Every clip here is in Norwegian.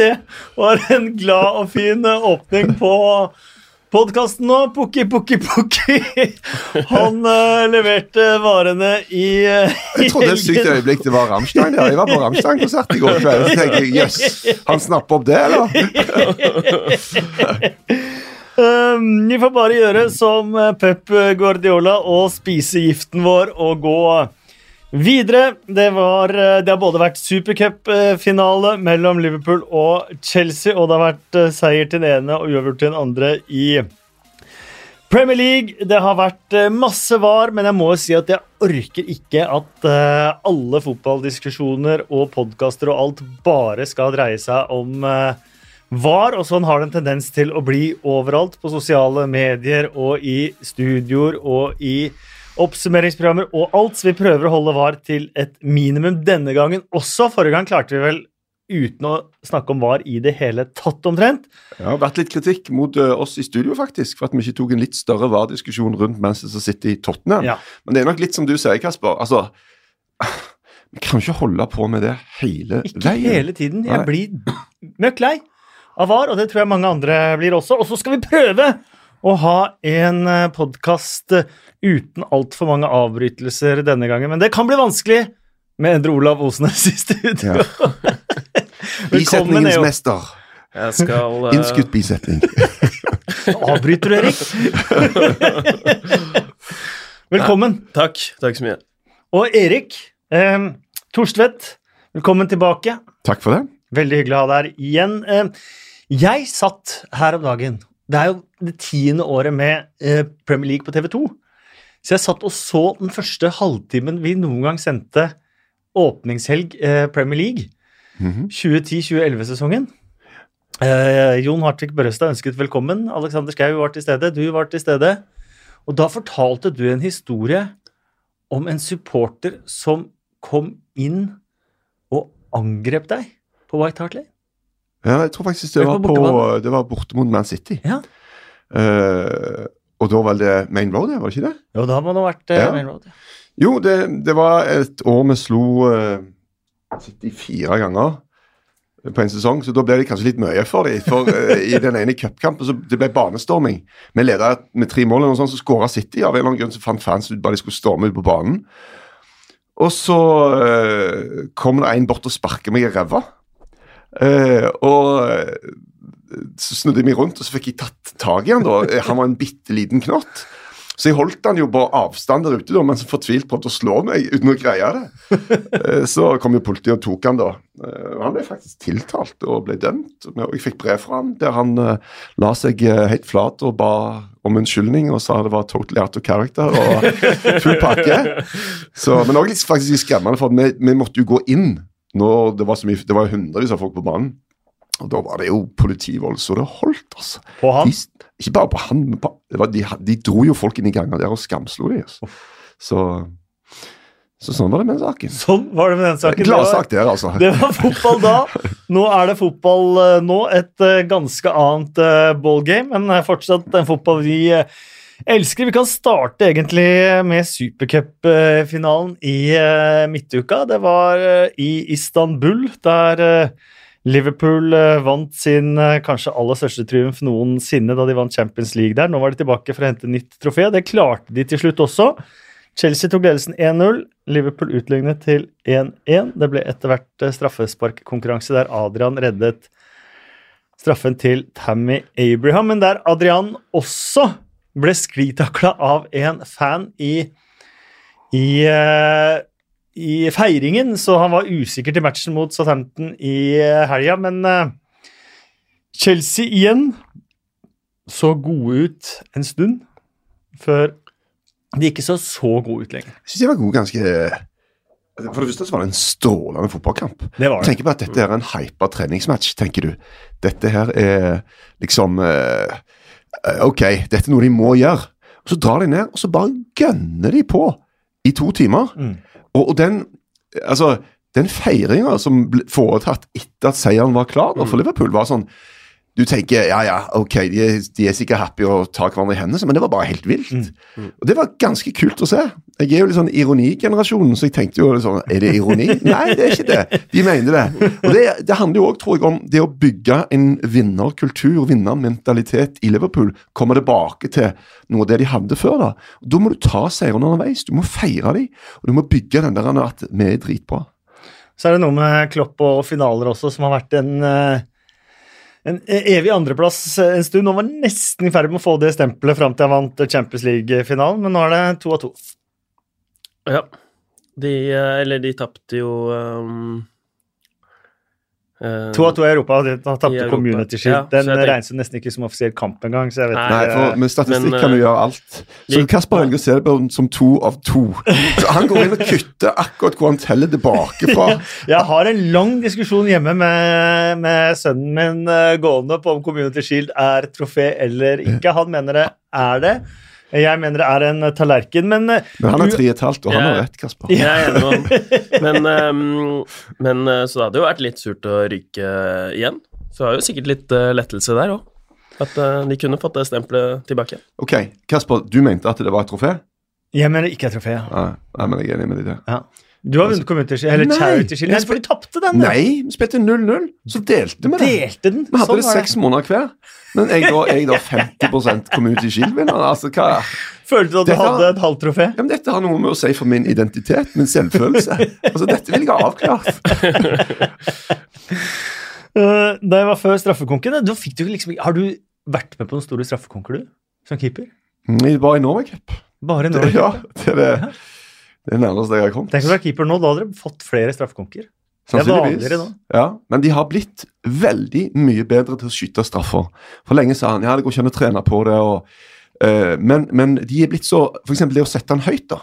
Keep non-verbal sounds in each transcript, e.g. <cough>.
det var en glad og fin åpning på podkasten nå. Pukki, pukki, pukki. Han uh, leverte varene i, uh, Jeg trodde et sykt øyeblikk det var Rammstein. Ja. Jeg var på Rammstein-konsert i går kveld. Så tenkte jeg jøss, yes, han snapper opp det, eller? um, vi får bare gjøre som Pep Guardiola og spise giften vår og gå Videre, det, var, det har både vært supercupfinale mellom Liverpool og Chelsea, og det har vært eh, seier til den ene og uavgjort til den andre i Premier League. Det har vært eh, masse var, men jeg må si at jeg orker ikke at eh, alle fotballdiskusjoner og podkaster og alt bare skal dreie seg om var, og sånn har det en tendens til å bli overalt, på sosiale medier og i studioer og i oppsummeringsprogrammer og alt, så vi prøver å holde VAR til et minimum denne gangen også. Forrige gang klarte vi vel uten å snakke om VAR i det hele tatt, omtrent. Det har vært litt kritikk mot uh, oss i studio, faktisk, for at vi ikke tok en litt større VAR-diskusjon rundt Manchester City i Tottenham. Ja. Men det er nok litt som du sier, Kasper. altså vi kan ikke holde på med det hele ikke veien. Ikke hele tiden. Jeg blir møkk lei av VAR, og det tror jeg mange andre blir også. Og så skal vi prøve å ha en eh, podkast uten altfor mange avbrytelser denne gangen. Men det kan bli vanskelig med Endre Olav Osnes i studio. Ja. <laughs> Bisetningens mester. Jeg skal uh... Innskutt bisetning. <laughs> Avbryter du, Erik? <laughs> velkommen. Ja, takk. Takk så mye. Og Erik eh, Torstvedt, velkommen tilbake. Takk for det. Veldig hyggelig å ha deg her igjen. Eh, jeg satt her om dagen Det er jo det tiende året med eh, Premier League på TV 2. Så jeg satt og så den første halvtimen vi noen gang sendte åpningshelg eh, Premier League. Mm -hmm. 2010-2011-sesongen. Eh, Jon Hartvig Børrestad ønsket velkommen. Alexander Schou var til stede. Du var til stede. Og da fortalte du en historie om en supporter som kom inn og angrep deg på White Hart Lane. Ja, jeg tror faktisk det var, på, det var borte mot Man City. Ja. Uh, og da var det Main Road, var det ikke det? Jo, da må det ha vært uh, ja. Main Road. Ja. Jo, det, det, var et år vi slo uh, City fire ganger på en sesong, så da ble det kanskje litt mye for dem. For uh, i den ene cupkampen så det ble banestorming. Vi leda med tre mål, og sånn, så skåra City. Av en eller annen grunn så fant fans ut bare de skulle storme ut på banen. Og så uh, kom det en bort og sparket meg i ræva. Uh, og så snudde jeg meg rundt, og så fikk jeg tatt tak i han da. Han var en bitte liten knott. Så jeg holdt han jo på avstand der ute, da, men så fortvilt prøvde å slå meg uten å greie det. Eh, så kom jo politiet og tok han da. Eh, han ble faktisk tiltalt og ble dømt. Og jeg fikk brev fra han der han la seg helt flat og ba om unnskyldning og sa det var totally out of character og full pakke. Så, men òg faktisk skremmende, for vi, vi måtte jo gå inn når det var så mye, det var hundrevis av folk på banen. Og Da var det jo politivold så det holdt, altså. På han? De, ikke bare på han, men på, var, de, de, dro jo folk inn i ganger der og skamslo de. Altså. Så, så, sånn var det med den saken. Sånn var det med den saken. Gladsak der, altså. <laughs> Det var fotball da. Nå er det fotball uh, nå. Et uh, ganske annet uh, ballgame, men fortsatt en fotball vi elsker. Vi kan starte egentlig med supercupfinalen i midtuka. Det var i Istanbul, der Liverpool eh, vant sin eh, kanskje aller største triumf noensinne da de vant Champions League der. Nå var de tilbake for å hente nytt trofé. Det klarte de til slutt også. Chelsea tok ledelsen 1-0. Liverpool utlignet til 1-1. Det ble etter hvert eh, straffesparkkonkurranse der Adrian reddet straffen til Tammy Abraham, men der Adrian også ble sklitakla av en fan i, i i feiringen, så han var usikker til matchen mot Southampton i eh, helga. Men uh, Chelsea igjen så gode ut en stund før de ikke så så gode ut lenger. Jeg syns de var gode ganske For det første så var det en strålende fotballkamp. Det var det. Tenker på at dette er en hypa treningsmatch, tenker du. Dette her er liksom uh, OK, dette er noe de må gjøre. Og Så drar de ned, og så bare gønner de på i to timer. Mm. Og, og den altså, den feiringa som ble foretatt etter at seieren var klar for mm. Liverpool, var sånn du tenker ja, ja, ok, de de er sikkert happy og tar hverandre i hendene, men det var bare helt vilt. Og det var ganske kult å se. Jeg er jo litt sånn ironigenerasjonen, så jeg tenkte jo sånn Er det ironi? <laughs> Nei, det er ikke det. De mener det. Og det, det handler jo òg, tror jeg, om det å bygge en vinnerkultur, vinnermentalitet i Liverpool. Komme tilbake til noe av det de hadde før. Da Da må du ta seirene underveis. Du må feire dem, og du må bygge den der at vi er dritbra. Så er det noe med Klopp og finaler også, som har vært en, eh, en evig andreplass en stund. Nå var han nesten i ferd med å få det stempelet fram til han vant Champions League-finalen, men nå er det to av to. Ja. De eh, Eller de tapte jo um, eh, To av to i Europa. Tapte Community Shield. Ja, Den tenker- regnes jo nesten ikke som offisiell kamp engang, så jeg vet Nei, ikke. for med statistikk Men, kan du eh, gjøre alt. Så Kasper Helge ser det bare som to av to. Så han går inn og kutter akkurat hvor han teller tilbake fra. <laughs> Jeg har en lang diskusjon hjemme med, med sønnen min eh, gående på om Community Shield er trofé eller ikke. Han mener det er det. Jeg mener det er en tallerken, men eh, Men han er tre og et halvt, og han har rett, Kasper. Jeg er enig med <laughs> han. Men, ehm, men eh, så det hadde jo vært litt surt å ryke igjen. Så det var jo sikkert litt eh, lettelse der òg. At eh, de kunne fått det stempelet tilbake. Ok, Kasper, du mente at det var et trofé? jeg mener ikke et trofé. Ja. Nei, men jeg er enig med deg i det. Ja. Du har vunnet Community Shield, eller Nei. Charity Shield. Nei, for du tapte den! du. Nei, vi spilte 0-0, så delte vi det. Delte den. Vi hadde Sånn det seks måneder hver. Men jeg da, jeg da 50 Community Shield-vinner. Altså, hva Følte du at du Dette- hadde et halvt trofé? ja, men Dette har noe med å si for min identitet, min selvfølelse. Altså, Dette vil jeg ha avklart. Uh, <laughs> da jeg var før straffekonken, da fikk du liksom Har du vært med på noen store straffekonker, du? Som keeper? Bare i Norway Cup. Bare nå? Det, ja, det er det, det er nærmest jeg har kommet. Tenk om du er keeper nå, da hadde dere fått flere straffekonker. Det er Sannsynligvis. Ja, men de har blitt veldig mye bedre til å skyte straffer. For lenge sa han ja, det går ikke an å trene på det. Og, uh, men, men de er blitt så eksempel det å sette den høyt, da.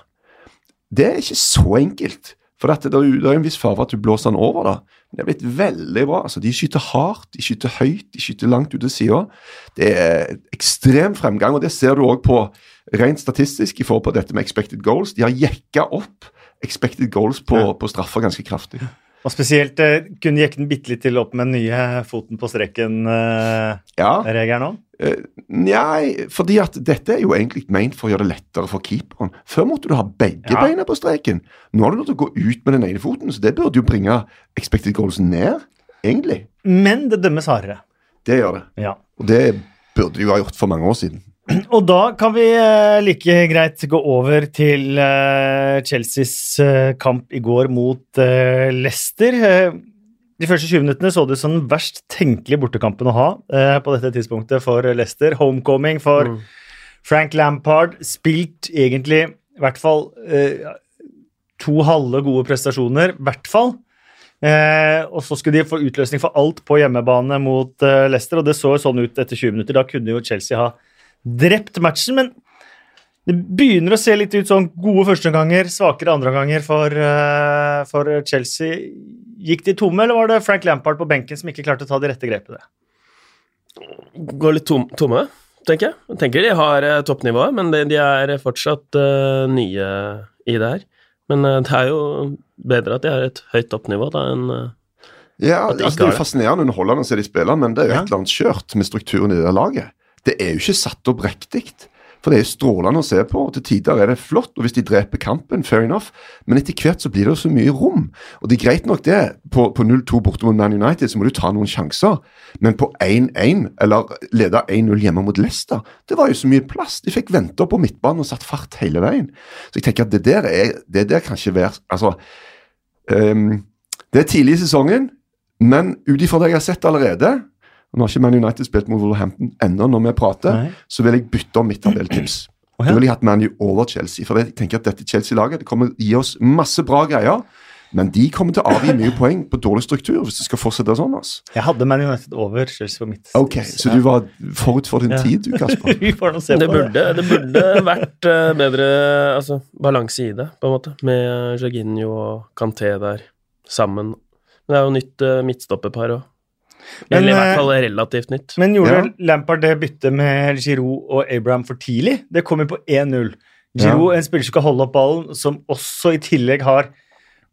Det er ikke så enkelt. For dette, det, er jo, det er jo en viss fare for at du blåser den over. da. Det er blitt veldig bra. altså De skyter hardt, de skyter høyt, de skyter langt ut til sida. Det er ekstrem fremgang, og det ser du òg på rent statistisk i forhold på dette med expected goals. De har jekka opp expected goals på, Ja. på straffer ganske kraftig. Og spesielt eh, kunne jekke den bitte litt til opp med den nye foten på streken-regelen Ja, nå. Eh, Nei, fordi at dette er jo egentlig ment for å gjøre det lettere for keeperen. Før måtte du ha begge Ja. beina på streken. Nå har du lov til å gå ut med den ene foten, så det burde jo bringe expected goals ned, egentlig. Men det dømmes hardere. Det gjør det. Ja. Og det burde de jo ha gjort for mange år siden. <clears throat> Og da kan vi eh, like greit gå over til eh, Chelseas eh, kamp i går mot Leicester. De første 20 minuttene så det ut som den verst tenkelige bortekampen å ha på dette tidspunktet for Leicester. Homecoming for Mm. Frank Lampard. Spilt egentlig i hvert fall to halve gode prestasjoner, i hvert fall. Eh, og så skulle de få utløsning for alt på hjemmebane mot eh, Leicester, og det så jo sånn ut etter 20 minutter. Da kunne jo Chelsea ha drept matchen, men det begynner å se litt ut sånn gode førsteomganger, svakere andreomganger for, uh, for Chelsea. Gikk de tomme, eller var det Frank Lampard på benken som ikke klarte å ta de rette grepene? Går litt tom, tomme, tenker jeg. Jeg tenker de har eh, toppnivået, men de, de er fortsatt uh, nye i det her. Men det er jo bedre at de har et høyt toppnivå da enn Ja, At de altså Det er jo fascinerende underholdende å se de spiller, men det er jo Ja. et eller annet skjørt med strukturen i det laget. Det er jo ikke satt opp riktig. For det er jo strålende å se på, og til tider er det flott. Og hvis de dreper kampen, fair enough, men etter hvert så blir det jo så mye rom. Og det er greit nok det. På, på 0-2 borte mot Man United så må du ta noen sjanser. Men på 1-1, eller lede 1-0 hjemme mot Leicester, det var jo så mye plass. De fikk vente opp på midtbanen og satt fart hele veien. Så jeg tenker at det der, er, det der kan ikke være Altså um, Det er tidlig i sesongen, men ut ifra det jeg har sett allerede Nå har ikke Man United spilt mot Wolverhampton ennå når vi prater, Nei. så vil jeg bytte om mitt tabelltips. Å, ja. Da ville jeg hatt ManU over Chelsea. For jeg tenker at dette Chelsea-laget det kommer gi oss masse bra greier. Men de kommer til å avgi mye poeng på dårlig struktur hvis det skal fortsette sånn. altså. Jeg hadde Man United over Chelsea på mitt. Ok, Så du var forut for din Ja. tid, du, Kasper. <laughs> Vi får nå se det burde, det burde vært eh, bedre altså, balanse i det, på en måte, med Jorginho og Kanté der sammen. Men det er jo nytt uh, midtstopperpar òg. Men, Eller i eh, hvert fall relativt nytt. Men gjorde Ja. Lampard det byttet med Giroud og Abraham for tidlig? Det kom jo på 1-0. Giroud, en spiller som skal holde opp ballen, som også i tillegg har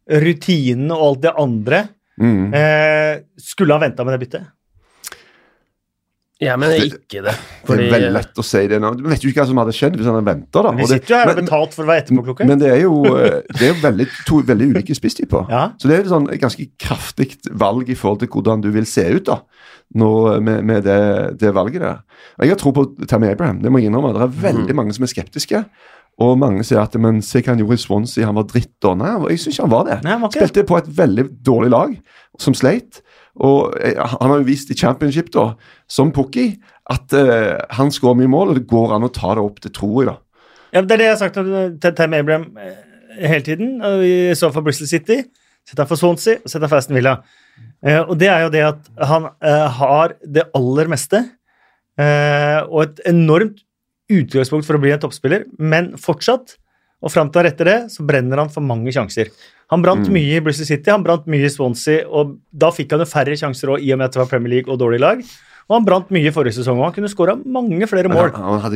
rutinene og alt det andre. Mm. Eh, skulle han venta med det byttet? Jeg er ikke det. Det er veldig lett å si det nå. Du vet jo ikke hva som hadde skjedd hvis han hadde venta, da. Vi sitter jo her og har betalt for å være etterpåklokke. Men det er jo, eh, det er jo veldig, to veldig ulike spisstyper. Ja. Så det er et sånn et ganske kraftig valg i forhold til hvordan du vil se ut da, nå, med, med det, det valget der. Og Jeg har tro på Tammy Abraham, det må jeg innrømme. Det er veldig mange som er skeptiske. Og mange sier at men se hva han gjorde i Swansea, han var dritt. Nei, jeg syns ikke han var det. Nei, han var ikke det. Spilte på et veldig dårlig lag, som sleit. Og eh, han har jo vist i championship, da, som Pukki, at uh, han skårer mye mål, og det går an å ta det opp, det tror jeg, da. Ja, det er det jeg har sagt til Tam Abraham eh, hele tiden. og I så for Bristol City, sett han for Swansea, sett han for Aston Villa. Uh, og det er jo det at han uh, har det aller meste, eh, og et enormt utgangspunkt for å bli en toppspiller, men fortsatt, og fram til etter det, så brenner han for mange sjanser. Han brant Mm. mye i Bristol City, han brant mye i Swansea, og da fikk han jo færre sjanser også, i og med at det var Premier League og dårlig lag. Og han brant mye i forrige sesong, og han kunne skåra mange flere mål.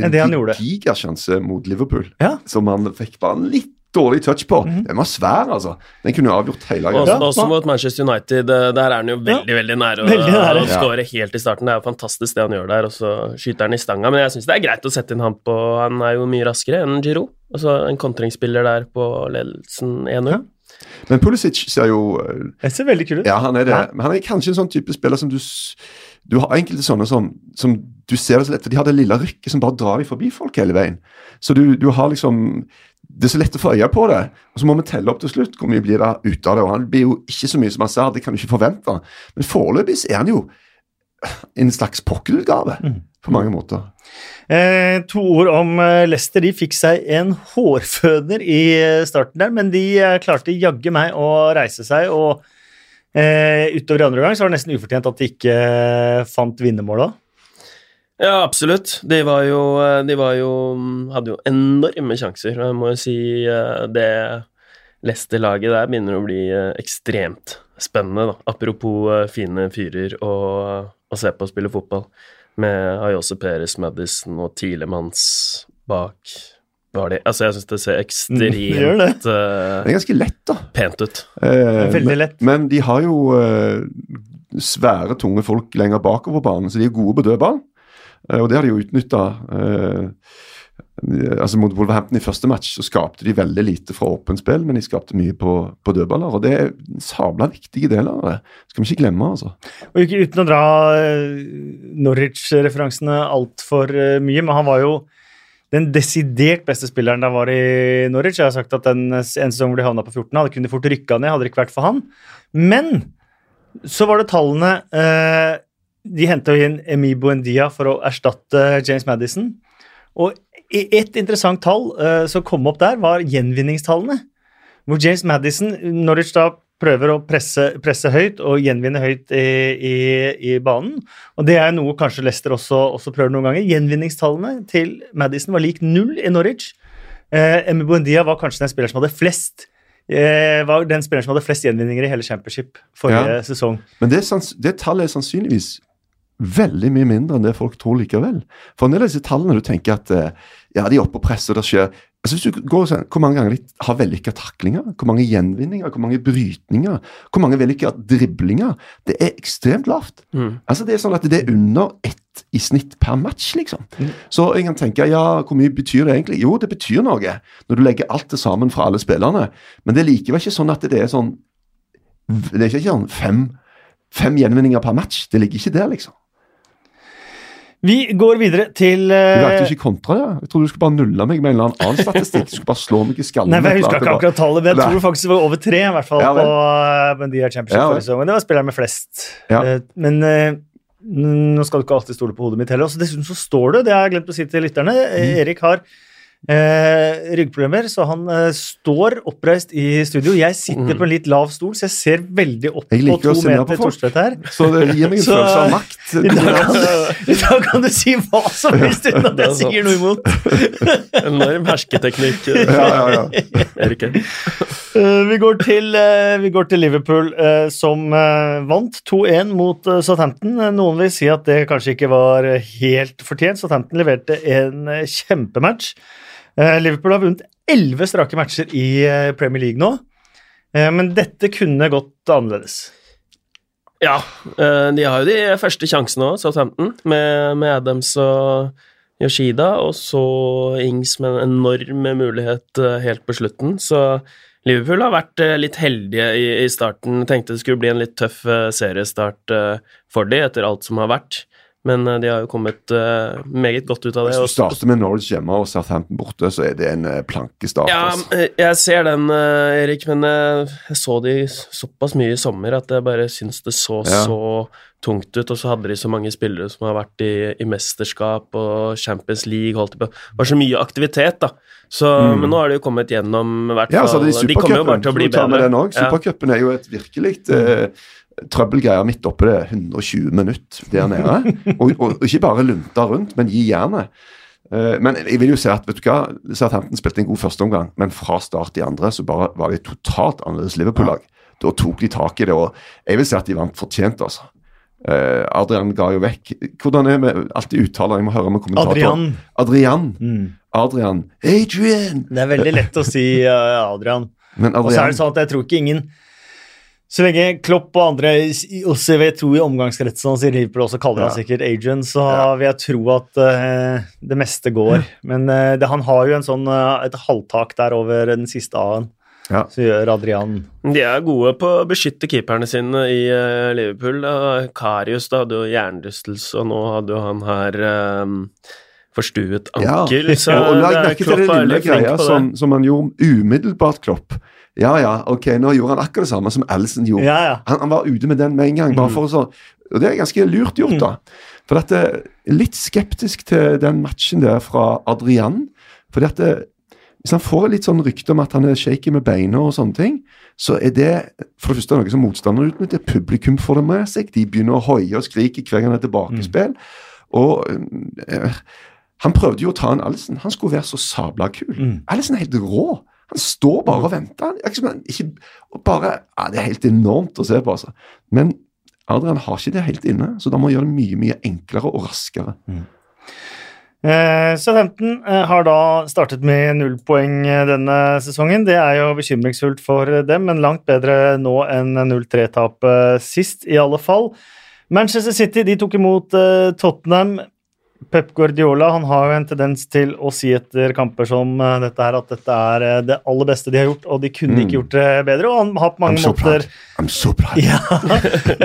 Enn det han gjorde. Han hadde en gigasjanse mot Liverpool, Ja. som han fikk bare litt dårlig touch på. Mhm. Den var svær, altså. Den kunne jo avgjort hele Også, greia. Også mot Manchester United. eh, Der er han jo veldig veldig nære å Veldig nære. å score helt i starten. Det er jo fantastisk det han gjør der, og så skyter han i stanga. Men jeg syns det er greit å sette inn han på Han er jo mye raskere enn Giroud. Altså en kontringsspiller der på ledelsen 1-0. Ja. Men Pulisic ser jo Jeg Det ser veldig kul ut. Ja, han er det. Ja. Men han er kanskje en sånn type spiller som du Du har enkelte sånne som, som du ser det så lett, for de har det lille rykket som bare drar de forbi folk hele veien. Så du, du har liksom Det er så lett å få øye på det, og så må vi telle opp til slutt hvor mye blir det ut av det. og Han blir jo ikke så mye som han sa, det kan du ikke forvente. Men foreløpig er han jo en slags pokkelutgave Mm. på mange måter. Eh, to ord om eh, Leicester. De fikk seg en hårføner i eh, starten der, men de eh, klarte jaggu meg å reise seg. og eh, Utover andre gang så var det nesten ufortjent at de ikke fant vinnermålet. Ja, absolutt. De var jo eh, De var jo hadde jo enorme sjanser. og Jeg må jo si eh, det Leicester-laget der begynner å bli eh, ekstremt spennende, da. Apropos fine fyrer å, å se på å spille fotball. Med Ayose Perez, Madison og Tilemanns bak var de. Altså, jeg syns det ser ekstremt Mm, det gjør det. Uh, Det er ganske lett, da. pent ut. Eh, Veldig men, lett. men de har jo uh, svære, tunge folk lenger bakover banen, så de er gode på dødball. Eh, og det har de jo utnytta. altså Mot Wolverhampton i første match så skapte de veldig lite fra åpent spill, men de skapte mye på, på dødballer. Og det er en sabla viktige del av det. Skal vi ikke glemme, altså. Og ikke uten å dra eh, Norwich-referansene altfor mye, men han var jo den desidert beste spilleren han var i Norwich. Jeg har sagt at den en sesong hvor de havna på 14, hadde kunne fort rykka ned, hadde det ikke vært for han. Men så var det tallene eh, De henta inn Emi Buendia for å erstatte James Madison. Og et interessant tall uh, som kom opp der, var gjenvinningstallene. Hvor James Madison, Norwich da prøver å presse, presse høyt og gjenvinne høyt i, i, i banen. Og det er noe kanskje Leicester også, også prøver noen ganger. Gjenvinningstallene til Madison var lik null i Norwich. Uh, Emi Buendia var kanskje den spilleren som hadde flest eh, var den spilleren som hadde flest gjenvinninger i hele championship forrige Ja. sesong. Men det, det tallet er sannsynligvis veldig mye mindre enn det folk tror likevel. For en del av disse tallene du tenker at eh, ja, de er oppe og presser, det skjer altså hvis du går og ser, Hvor mange ganger de har vellykka taklinger? Hvor mange gjenvinninger? Hvor mange brytninger? Hvor mange vellykka driblinger? Det er ekstremt lavt. Mm. Altså Det er sånn at det er under ett i snitt per match, liksom. Mm. Så jeg kan tenke, ja, hvor mye betyr det egentlig? Jo, det betyr noe når du legger alt det sammen fra alle spillerne. Men det er likevel ikke sånn at det er sånn Det er ikke sånn fem, fem gjenvinninger per match. Det ligger ikke der, liksom. Vi går videre til Du eh, ikke kontra, ja? Jeg trodde du skulle bare nulle meg med en eller annen statistikk. Du skulle bare slå meg i skallen. Nei, men Jeg husker ikke akkurat tallet, men jeg tror faktisk det var over tre. i hvert fall Ja, på uh, Bendia Championship Ja, forrige sesong. Det var spilleren med flest. Ja. Uh, men nå skal du ikke alltid stole på hodet mitt heller. Dessuten så står det, det har jeg glemt å si til lytterne, Mm. Erik har eh, ryggproblemer, så han eh, står oppreist i studio. Jeg sitter Mm. på en litt lav stol, så jeg ser veldig opp Jeg på to meter. Torstvedt her. Så det gir meg en følelse av makt. I dag, kan du, I dag kan du si hva som helst uten at jeg sier noe imot. <laughs> Enorm hersketeknikk, Ja, ja, ja. Erik. Eh, vi, går til, eh, vi går til Liverpool, eh, som vant 2-1 mot Southampton. Noen vil si at det kanskje ikke var helt fortjent. Southampton leverte en kjempematch. Liverpool har vunnet elleve strake matcher i Premier League nå, men dette kunne gått annerledes. Ja, de har jo de første sjansene òg, Southampton, med, med Adams og Yoshida, og så Ings med en enorm mulighet helt på slutten. Så Liverpool har vært eh, litt heldige i, starten. Tenkte det skulle bli en litt tøff eh, seriestart eh, for de etter alt som har vært. Men eh, de har jo kommet uh, meget godt ut av det. Hvis du starter med Norwich hjemme og Southampton borte, så er det en uh, plankestart. Ja, altså. eh, jeg ser den, uh, Erik, men eh, jeg så de såpass mye i sommer at jeg bare syns det så Ja. så tungt ut. Og så hadde de så mange spillere som har vært i, i mesterskap og Champions League, holdt på. Det var så mye aktivitet, da. Så, Mm. Men nå har de jo kommet gjennom, hvert hvert Ja, så fall. de de kommer jo bare til å bli bedre. Supercupen. Ja. Er jo et virkelig eh, trøbbelgreier midt oppe det. 120 minutter der nede. og, <laughs> og, og ikke bare lunta rundt, men gi jernet. Eh, men jeg vil jo si at vet du hva, Southampton spilte en god førsteomgang, men fra start i andre så bare var det totalt annerledes Liverpool-lag. Da tok de tak i det, og jeg vil si at de vant fortjent, altså. Eh, Adrian ga jo vekk Hvordan er vi alltid uttaler? Jeg må høre med kommentator. Adrian. Adrian. Mm. Adrian. Adrian! Det er veldig lett å si uh, Adrian. Men Og så er det sånn at jeg tror ikke ingen Så lenge Klopp og andre også jeg tror i omgangskretsen hans i Liverpool også kaller han sikkert Adrian, så Ja. vil jeg tro at uh, det meste går. Men uh, det, han har jo en sånn, uh, et halvtak der over den siste A-en, Ja. som gjør Adrian De er gode på å beskytte keeperne sine i uh, Liverpool. Da. Karius da, hadde jo hjernerystelse, og nå hadde jo han her um, forstuet Ja, ankel. så og, og lag det er- merke til Klopp er lille veldig flink greia på det. som, som han gjorde umiddelbart, Klopp. Ja, ja, ok, nå gjorde han akkurat det samme som Ellison gjorde. Ja, ja. Han, han var ute med den med en gang, Mm. bare for å så Og det er ganske lurt gjort, da. For at det er litt skeptisk til den matchen der fra Adrian. Fordi at det, hvis han får litt sånn rykte om at han er shaky med beina og sånne ting, så er det for det første noe som motstanderen utnytter. Publikum får det med seg. De begynner å hoie og skrike hver gang det er tilbakespill. Og eh, han prøvde jo å ta en Alison. Han skulle være så sabla kul. Mm. Alison er helt rå. Han står bare og venter. Han, ikke, og bare, ja, Det er helt enormt å se på. altså. Men Adrian har ikke det helt inne, så da må han gjøre det mye mye enklere og raskere. Eh, Southampton eh, har da startet med null poeng eh, denne sesongen. Det er jo bekymringsfullt for dem, men langt bedre nå enn 0-3-tap eh, sist, i alle fall. Manchester City de tok imot eh, Tottenham. Pep Guardiola han har jo en tendens til å si etter kamper som eh, dette her at dette er eh, det aller beste de har gjort, og de kunne Mm. ikke gjort det bedre. Og han har på I'm mange so måter proud. I'm so proud. <laughs> ja,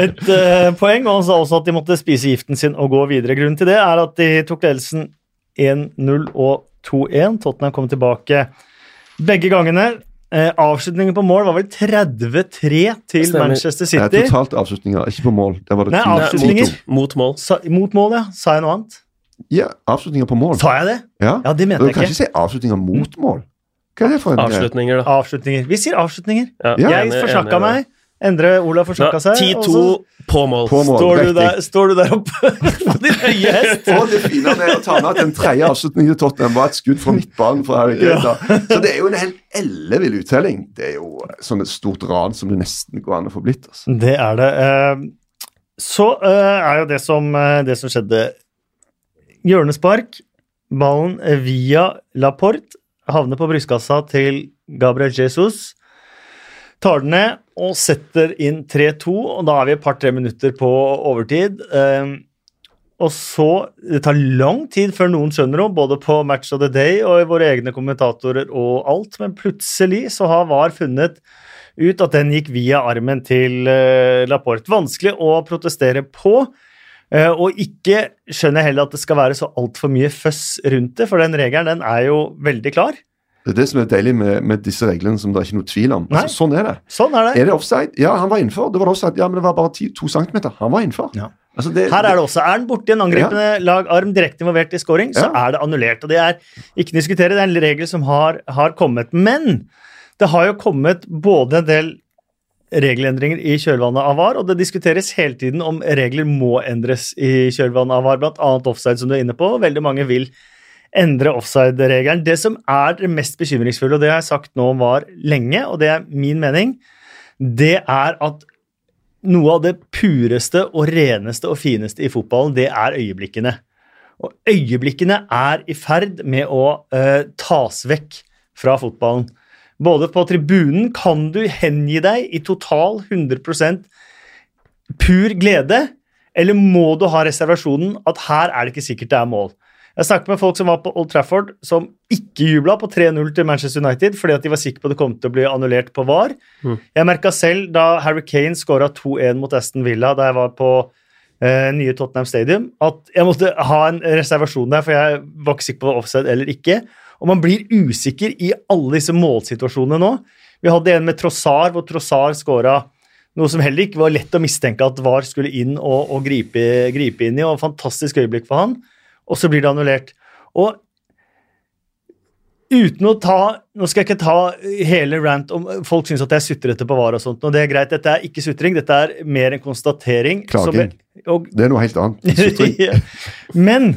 et uh, poeng, og han sa også at de måtte spise giften sin og gå videre. Grunnen til det er at de tok ledelsen 1-0 og 2-1. Tottenham kom tilbake begge gangene. Eh, avslutningen på mål var vel 33 til Stemmer. Manchester City. totalt avslutninger, ikke på mål. Det var det Nei, avslutninger. Mot, Mot mål. Sa, mot mål, ja. Sa jeg noe annet? Ja, avslutninger på mål. Sa jeg det? Ja, Ja, det Du mente jeg kan ikke. ikke si avslutninger mot mål. Hva er det for en? Avslutninger, da. Avslutninger. Vi sier avslutninger. Ja. Jeg enig- forsnakka enig meg. Endre Olav forsnakka seg. 10-2 på mål. På mål, Står du, der, står du der oppe <laughs> på din høye hest? Og det fine med å ta med at den tredje avslutningen til Tottenham var et skudd fra midtbanen. for Harry. Så det er jo en helt ellevill uttelling. Det er jo sånn et stort ran som det nesten går an å få blitt. Altså. Det er det. Eh, Så eh, er jo det som, eh, det som skjedde Hjørnespark. Ballen via Laporte havner på brystkassa til Gabriel Jesus. Tar den ned og setter inn 3-2, og da er vi et par-tre minutter på overtid. Eh, Og så Det tar lang tid før noen skjønner noe, både på Match of the Day og i våre egne kommentatorer og alt, men plutselig så har VAR funnet ut at den gikk via armen til eh, Laporte. Vanskelig å protestere på. Eh, og ikke skjønner heller at det skal være så altfor mye føss rundt det, for den regelen den er jo veldig klar. Det er det som er deilig med, med disse reglene, som det er ikke noe tvil om. Altså, sånn er det. Sånn er det. Er det offside? Ja, han var innenfor. Det var offside. Ja, men det var bare ti, to centimeter. Han var innenfor. Ja. Altså, det, Her er det også. Er den borti en angripende lag arm direkte involvert i scoring, så Ja. er det annullert. Og det er ikke å diskutere, det er en regel som har, har kommet. Men det har jo kommet både en del regelendringer i kjølvannet av VAR, og det diskuteres hele tiden om regler må endres i kjølvannet av VAR, bl.a. offside, som du er inne på. Veldig mange vil endre offside-regelen. Det som er det mest bekymringsfulle, og det har jeg sagt nå om var lenge, og det er min mening, det er at noe av det pureste og reneste og fineste i fotballen, det er øyeblikkene. Og øyeblikkene er i ferd med å uh, tas vekk fra fotballen. Både på tribunen kan du hengi deg i total 100% pur glede, eller må du ha reservasjonen at her er det ikke sikkert det er mål? Jeg snakket med folk som var på Old Trafford, som ikke jubla på 3-0 til Manchester United fordi at de var sikre på at det kom til å bli annullert på VAR. Mm. Jeg merka selv da Harry Kane skåra 2-1 mot Aston Villa da jeg var på eh, nye Tottenham Stadium, at jeg måtte ha en reservasjon der, for jeg var ikke sikker på offside eller ikke. Og man blir usikker i alle disse målsituasjonene nå. Vi hadde en med Trossar, hvor Trossar skåra noe som heller ikke var lett å mistenke at VAR skulle inn og, og gripe, gripe inn i. og Fantastisk øyeblikk for han. Og så blir det annullert. Og uten å ta Nå skal jeg ikke ta hele rant om Folk syns at jeg er etter på VAR og sånt, og det er greit. Dette er ikke sutring, dette er mer en konstatering. Klaging. Som, og Det er noe helt annet. <laughs> Sutring. Men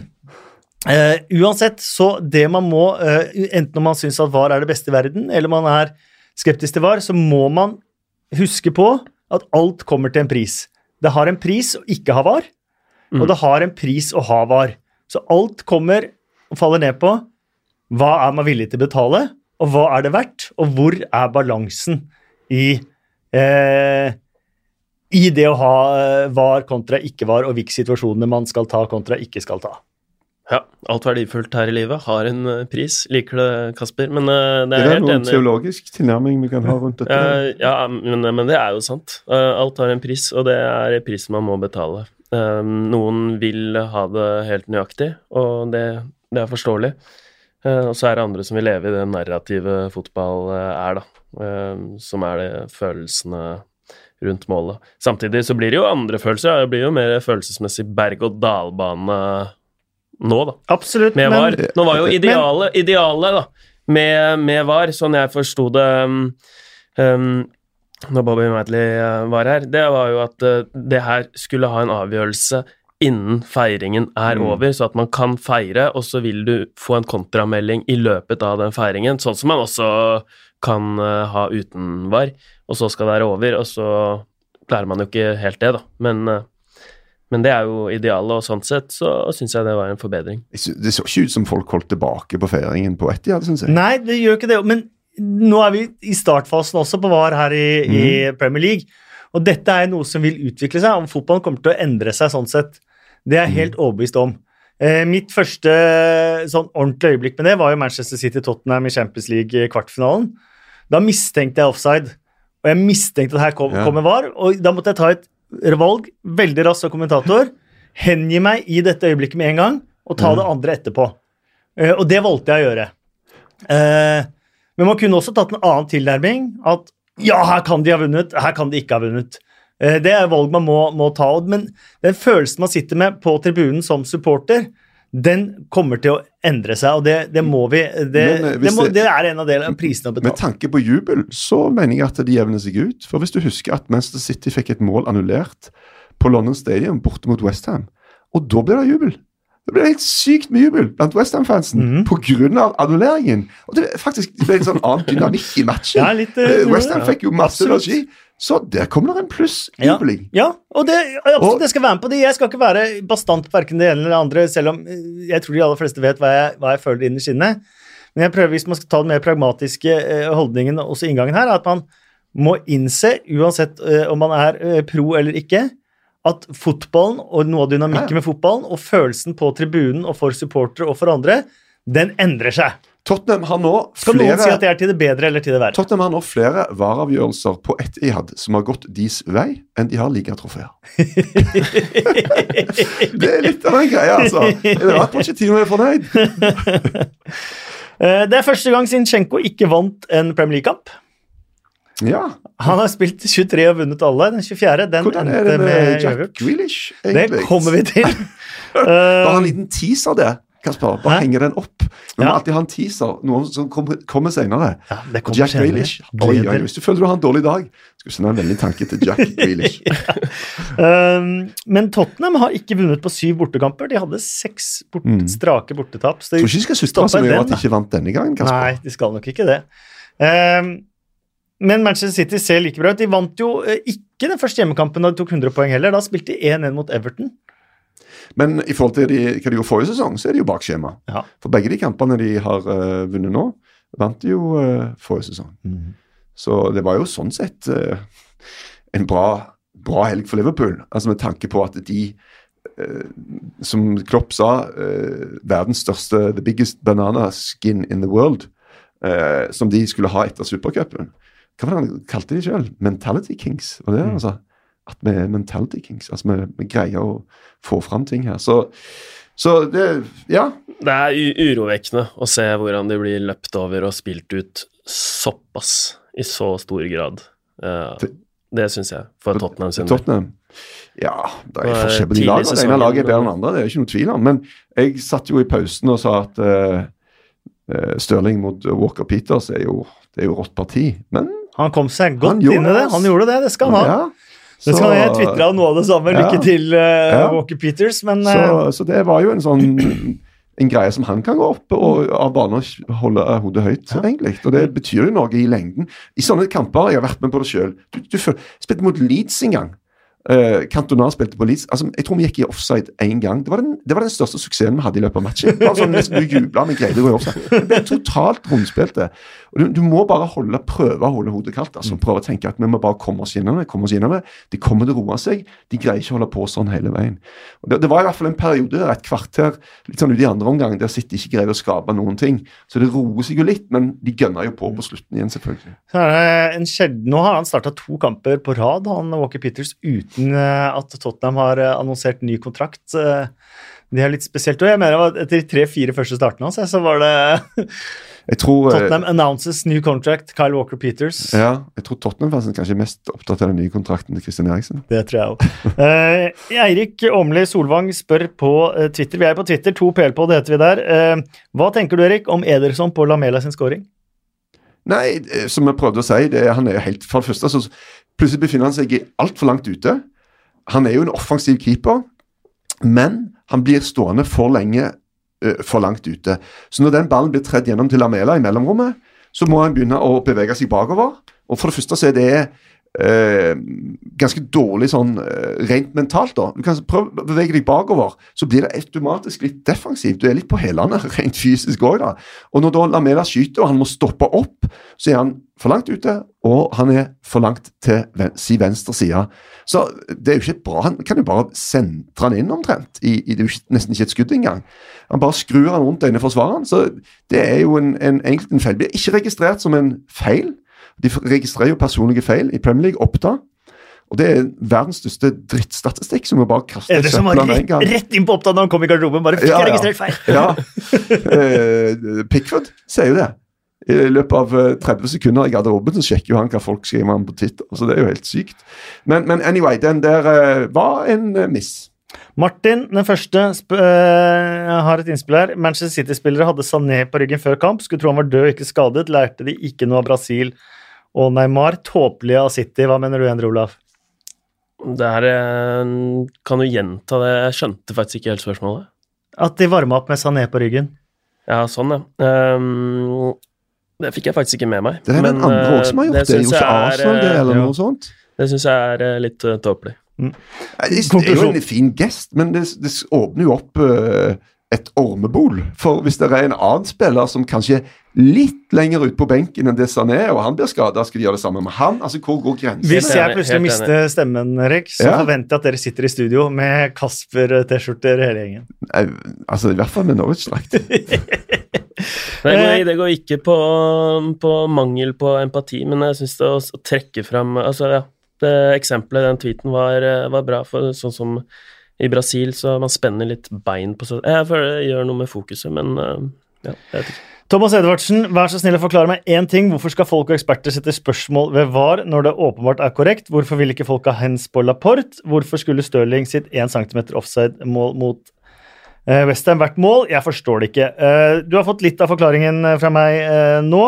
eh, uansett, så det man må uh, Enten om man syns at VAR er det beste i verden, eller man er skeptisk til VAR, så må man huske på at alt kommer til en pris. Det har en pris å ikke ha VAR, og Mm. det har en pris å ha VAR. Så alt kommer og faller ned på hva er man villig til å betale, og hva er det verdt, og hvor er balansen i eh, i det å ha eh, var kontra ikke var, og hvilke situasjoner man skal ta kontra ikke skal ta. Ja, alt verdifullt her i livet har en eh, pris. Liker det, Kasper. Men uh, det Er er det helt noen enig. teologisk tilnærming vi kan ha rundt dette? Uh, ja, men, men det er jo sant. Uh, alt har en pris, og det er prisen man må betale. Eh, noen vil ha det helt nøyaktig, og det, det er forståelig. Eh, og så er det andre som vil leve i det narrativet fotball eh, er, da. Eh, som er det følelsene rundt målet. Samtidig så blir det jo andre følelser. Det blir jo mer følelsesmessig berg-og-dal-bane nå, da. Absolutt, Med men VAR. Nå var jo idealet, idealet da, med, med VAR, sånn jeg forsto det um, um, når Bobby Madley uh, var her, det var jo at uh, det her skulle ha en avgjørelse innen feiringen er Mm. over, så at man kan feire, og så vil du få en kontramelding i løpet av den feiringen, sånn som man også kan uh, ha uten VAR, og så skal det være over, og så klarer man jo ikke helt det, da. Men, uh, men det er jo idealet, og sånn sett så syns jeg det var en forbedring. Det så ikke ut som folk holdt tilbake på feiringen på Etihad, syns jeg. Nei, det gjør ikke det. Men nå er vi i startfasen også på VAR her i, i Premier League. Og dette er noe som vil utvikle seg. Om fotballen kommer til å endre seg sånn sett, det er jeg helt overbevist om. Eh, mitt første sånn ordentlige øyeblikk med det var jo Manchester City-Tottenham i Champions League-kvartfinalen. Da mistenkte jeg offside, og jeg mistenkte at her kom, Ja. kommer VAR. Og da måtte jeg ta et valg, veldig raskt som kommentator, hengi meg i dette øyeblikket med en gang, og ta mm. det andre etterpå. Uh, og det valgte jeg å gjøre. Uh, men man kunne også tatt en annen tilnærming. At ja, her kan de ha vunnet, her kan de ikke ha vunnet. Uh, det er valg man må, må ta. Men den følelsen man sitter med på tribunen som supporter, den kommer til å endre seg, og det, det må vi Det, eh, det, må, det- er en av delene av prisene å Med tanke på jubel, så mener jeg at det jevner seg ut. For hvis du husker at Manchester City fikk et mål annullert på London Stadium borte mot Westham, og da ble det jubel. Det ble helt sykt med jubel blant Westham-fansen mm på grunn av annulleringen. Og det, faktisk, det ble en sånn annen dynamikk i matchen. Ja, litt, eh, Westham fikk jo masse energi, så der kommer det en pluss Ja. Ja, og det, absolutt, Og- det skal være med på det. Jeg skal ikke være bastant på verken det ene eller det andre, selv om eh, jeg tror de aller fleste vet hva jeg, hva jeg føler innerst inne. Men jeg prøver, hvis man skal ta den mer pragmatiske eh, holdningen, også inngangen her, at man må innse, uansett eh, om man er pro eller ikke, at fotballen og noe av dynamikken Ja. med fotballen og følelsen på tribunen og for supportere og for andre, den endrer seg. Tottenham har nå Skal noen si at flere det er til det bedre eller til det verre? Tottenham har nå flere vareavgjørelser på Etihad som har gått deres vei, enn de har ligatrofeer. <laughs> Det er litt av en greie, altså. Er rart Pochettino er fornøyd. <laughs> Eh, Det er første gang Zinchenko ikke vant en Premier League-kamp. Ja, Han har spilt 23 og vunnet alle. Den 24. den Hvordan endte med med Jack Grealish, egentlig? Det kommer vi til. <laughs> Bare en Uh, liten teaser, det. Kasper, bare Hæ? henger den opp. Vi må alltid ha en teaser, noe som kommer, kommer senere. ja, det kommer Jack senere. Grealish. Oi, oi, hvis du føler du har en dårlig dag, skal du sende en vennlig tanke til Jack <laughs> Grealish. Um, men Tottenham har ikke vunnet på syv bortekamper. De hadde seks bort, Mm. strake bortetap. Så de, tror ikke de skal sutre så mye over at de ikke vant denne gangen, Kasper. nei, de skal nok ikke det. Um, men Manchester City ser like bra ut. De vant jo eh, ikke den første hjemmekampen da de tok 100 poeng heller. Da spilte de 1-1 mot Everton. Men i forhold til de, hva de gjorde forrige sesong, så er de jo bak skjema. Ja. For begge de kampene de har uh, vunnet nå, vant de jo uh, forrige sesong. Så det var jo sånn sett uh, en bra, bra helg for Liverpool. Altså Med tanke på at de, som Klopp sa, verdens største The biggest banana skin in the world, som de skulle ha etter supercupen. Hva var det han kalte de sjøl? Mentality Kings? var det Mm. sa? At vi er mentality kings. Altså vi, vi greier å få fram ting her. Så, så det Ja. Det er urovekkende å se hvordan de blir løpt over og spilt ut såpass i så stor grad. Uh, Det- det syns jeg, for Tottenham sin del. Tottenham. Ja, det er forskjell på de lagene. Det ene laget er bedre enn det andre, det er jo ikke noe tvil om. Men jeg satt jo i pausen og sa at eh, eh, Stirling mot Walker Peters er jo, det er jo rått parti. Men Han kom seg godt inn i det. det, Han gjorde det, det skal han ha. ja, Så- han Jeg tvitra noe av det samme. Lykke til, uh, Ja. Walker Peters. Men eh, Så, så det var jo en sånn en greie som han kan gå opp og av banen og holde hodet høyt, Ja. egentlig. Og det betyr jo noe i lengden. I sånne kamper, jeg har vært med på det sjøl spilte mot Leeds en gang. Uh, Cantona spilte på Leeds. Altså, jeg tror vi gikk i offside én gang. Det var, den, det var den største suksessen vi hadde i løpet av matchen. Bare sånn Nesten du jubla, vi greide å gå i offside. Det ble totalt rundspilte. Du, du må bare holde, prøve å holde hodet kaldt. altså Prøve å tenke at vi må bare komme oss gjennom det. komme oss gjennom det. De kommer til å roe seg. De greier ikke å holde på sånn hele veien. Det, det var i hvert fall en periode et kvarter litt sånn ut i andre omgang der City ikke greide å skape noen ting. Så det roer seg jo litt, men de gønner jo på på slutten igjen, selvfølgelig. nå har han starta to kamper på rad, han Walker Peters, uten eh, at Tottenham har eh, annonsert ny kontrakt. Eh, Det er litt spesielt. Og jeg mener at etter de tre-fire første startene hans, så var det <laughs> Jeg tror, Tottenham announces new contract, Kyle Walker Peters. ja, jeg tror Tottenham-fansen kanskje er mest opptatt av den nye kontrakten til Christian Eriksen. Det tror jeg òg. Eh, Eirik Åmli Solvang spør på Twitter. Vi er på Twitter, to PL på, det heter vi der. Eh, hva tenker du, Erik, om Ederson på Lamela sin scoring? Nei, som jeg prøvde å si, det, han er jo helt For det første så plutselig befinner han seg altfor langt ute. Han er jo en offensiv keeper, men han blir stående for lenge eh, for langt ute. Så når den ballen blir tredd gjennom til Lamela i mellomrommet, så må han begynne å bevege seg bakover. Og for det første så er det ganske dårlig sånn eh, rent mentalt, da. Du kan prøve å bevege deg bakover, så blir det automatisk litt defensivt. Du er litt på hælene <laughs> rent fysisk òg, da. Og når da Lamela skyter og han må stoppe opp, så er han for langt ute, og han er for langt til ven si venstre side. Så det er jo ikke bra Han kan jo bare sentre han inn omtrent. I, i, det er jo nesten ikke et skudd engang. Han bare skrur han rundt denne forsvareren. Så det er jo en, en, egentlig en feil. Blir ikke registrert som en feil. De registrerer jo personlige feil i Premier League, Oppda. Og det er verdens største drittstatistikk, som vi bare kaster det som var rett, rett inn på Oppda når han kom i garderoben. Bare fikk Ja, ja. registrert feil. Ja. <laughs> Eh, Pickford sier jo det. I løpet av eh, 30 sekunder i garderoben så sjekker jo han hva folk skriver om på Twitter. Så det er jo helt sykt. Men, men anyway, den der eh, var en eh, miss. Martin, den første, har et innspill her. Manchester City-spillere hadde Sané på ryggen før kamp. Skulle tro han var død og ikke skadet. Lærte de ikke noe av Brasil og Neymar. Tåpelige av City. Hva mener du, Endre Olav? Det her eh, Kan du gjenta det? Jeg skjønte faktisk ikke helt spørsmålet. At de varma opp med Sané på ryggen. Ja, sånn, ja. Um, det fikk jeg faktisk ikke med meg. Det er men, den andre eh, også som har gjort det. det ikke er, Arsenal det, eh, eller ja. noe sånt? Det syns jeg er eh, litt uh, tåpelig. Mm. Det det er jo en fin gest, men det, det åpner jo opp uh, et ormebol. For hvis det er en annen spiller som kanskje litt lenger ut på benken enn det Sané er, og han blir skada, skal de gjøre det samme med han? Altså, Hvor går grensen? Hvis jeg plutselig mister stemmen, Erik, så Ja. forventer jeg at dere sitter i studio med Kasper-T-skjorter hele gjengen. Nei, Altså, I hvert fall med Norwich-drakt. <laughs> Går, Eh. det går ikke på, på mangel på empati, men jeg syns det å, å trekke fram Altså, ja. Det eksempelet, den tweeten, var, eh, var bra, for sånn som i Brasil, så man spenner litt bein på seg. Jeg føler det gjør noe med fokuset, men eh, ja, jeg vet ikke. Thomas Edvardsen, vær så snill å forklare meg én ting. Hvorfor skal folk og eksperter sette spørsmål ved VAR når det åpenbart er korrekt? Hvorfor vil ikke folk ha hands på Laporte? Hvorfor skulle Stirling sitt 1 cm offside-mål mot uh, Westham vært mål? Jeg forstår det ikke. Eh, du har fått litt av forklaringen eh, fra meg eh, nå.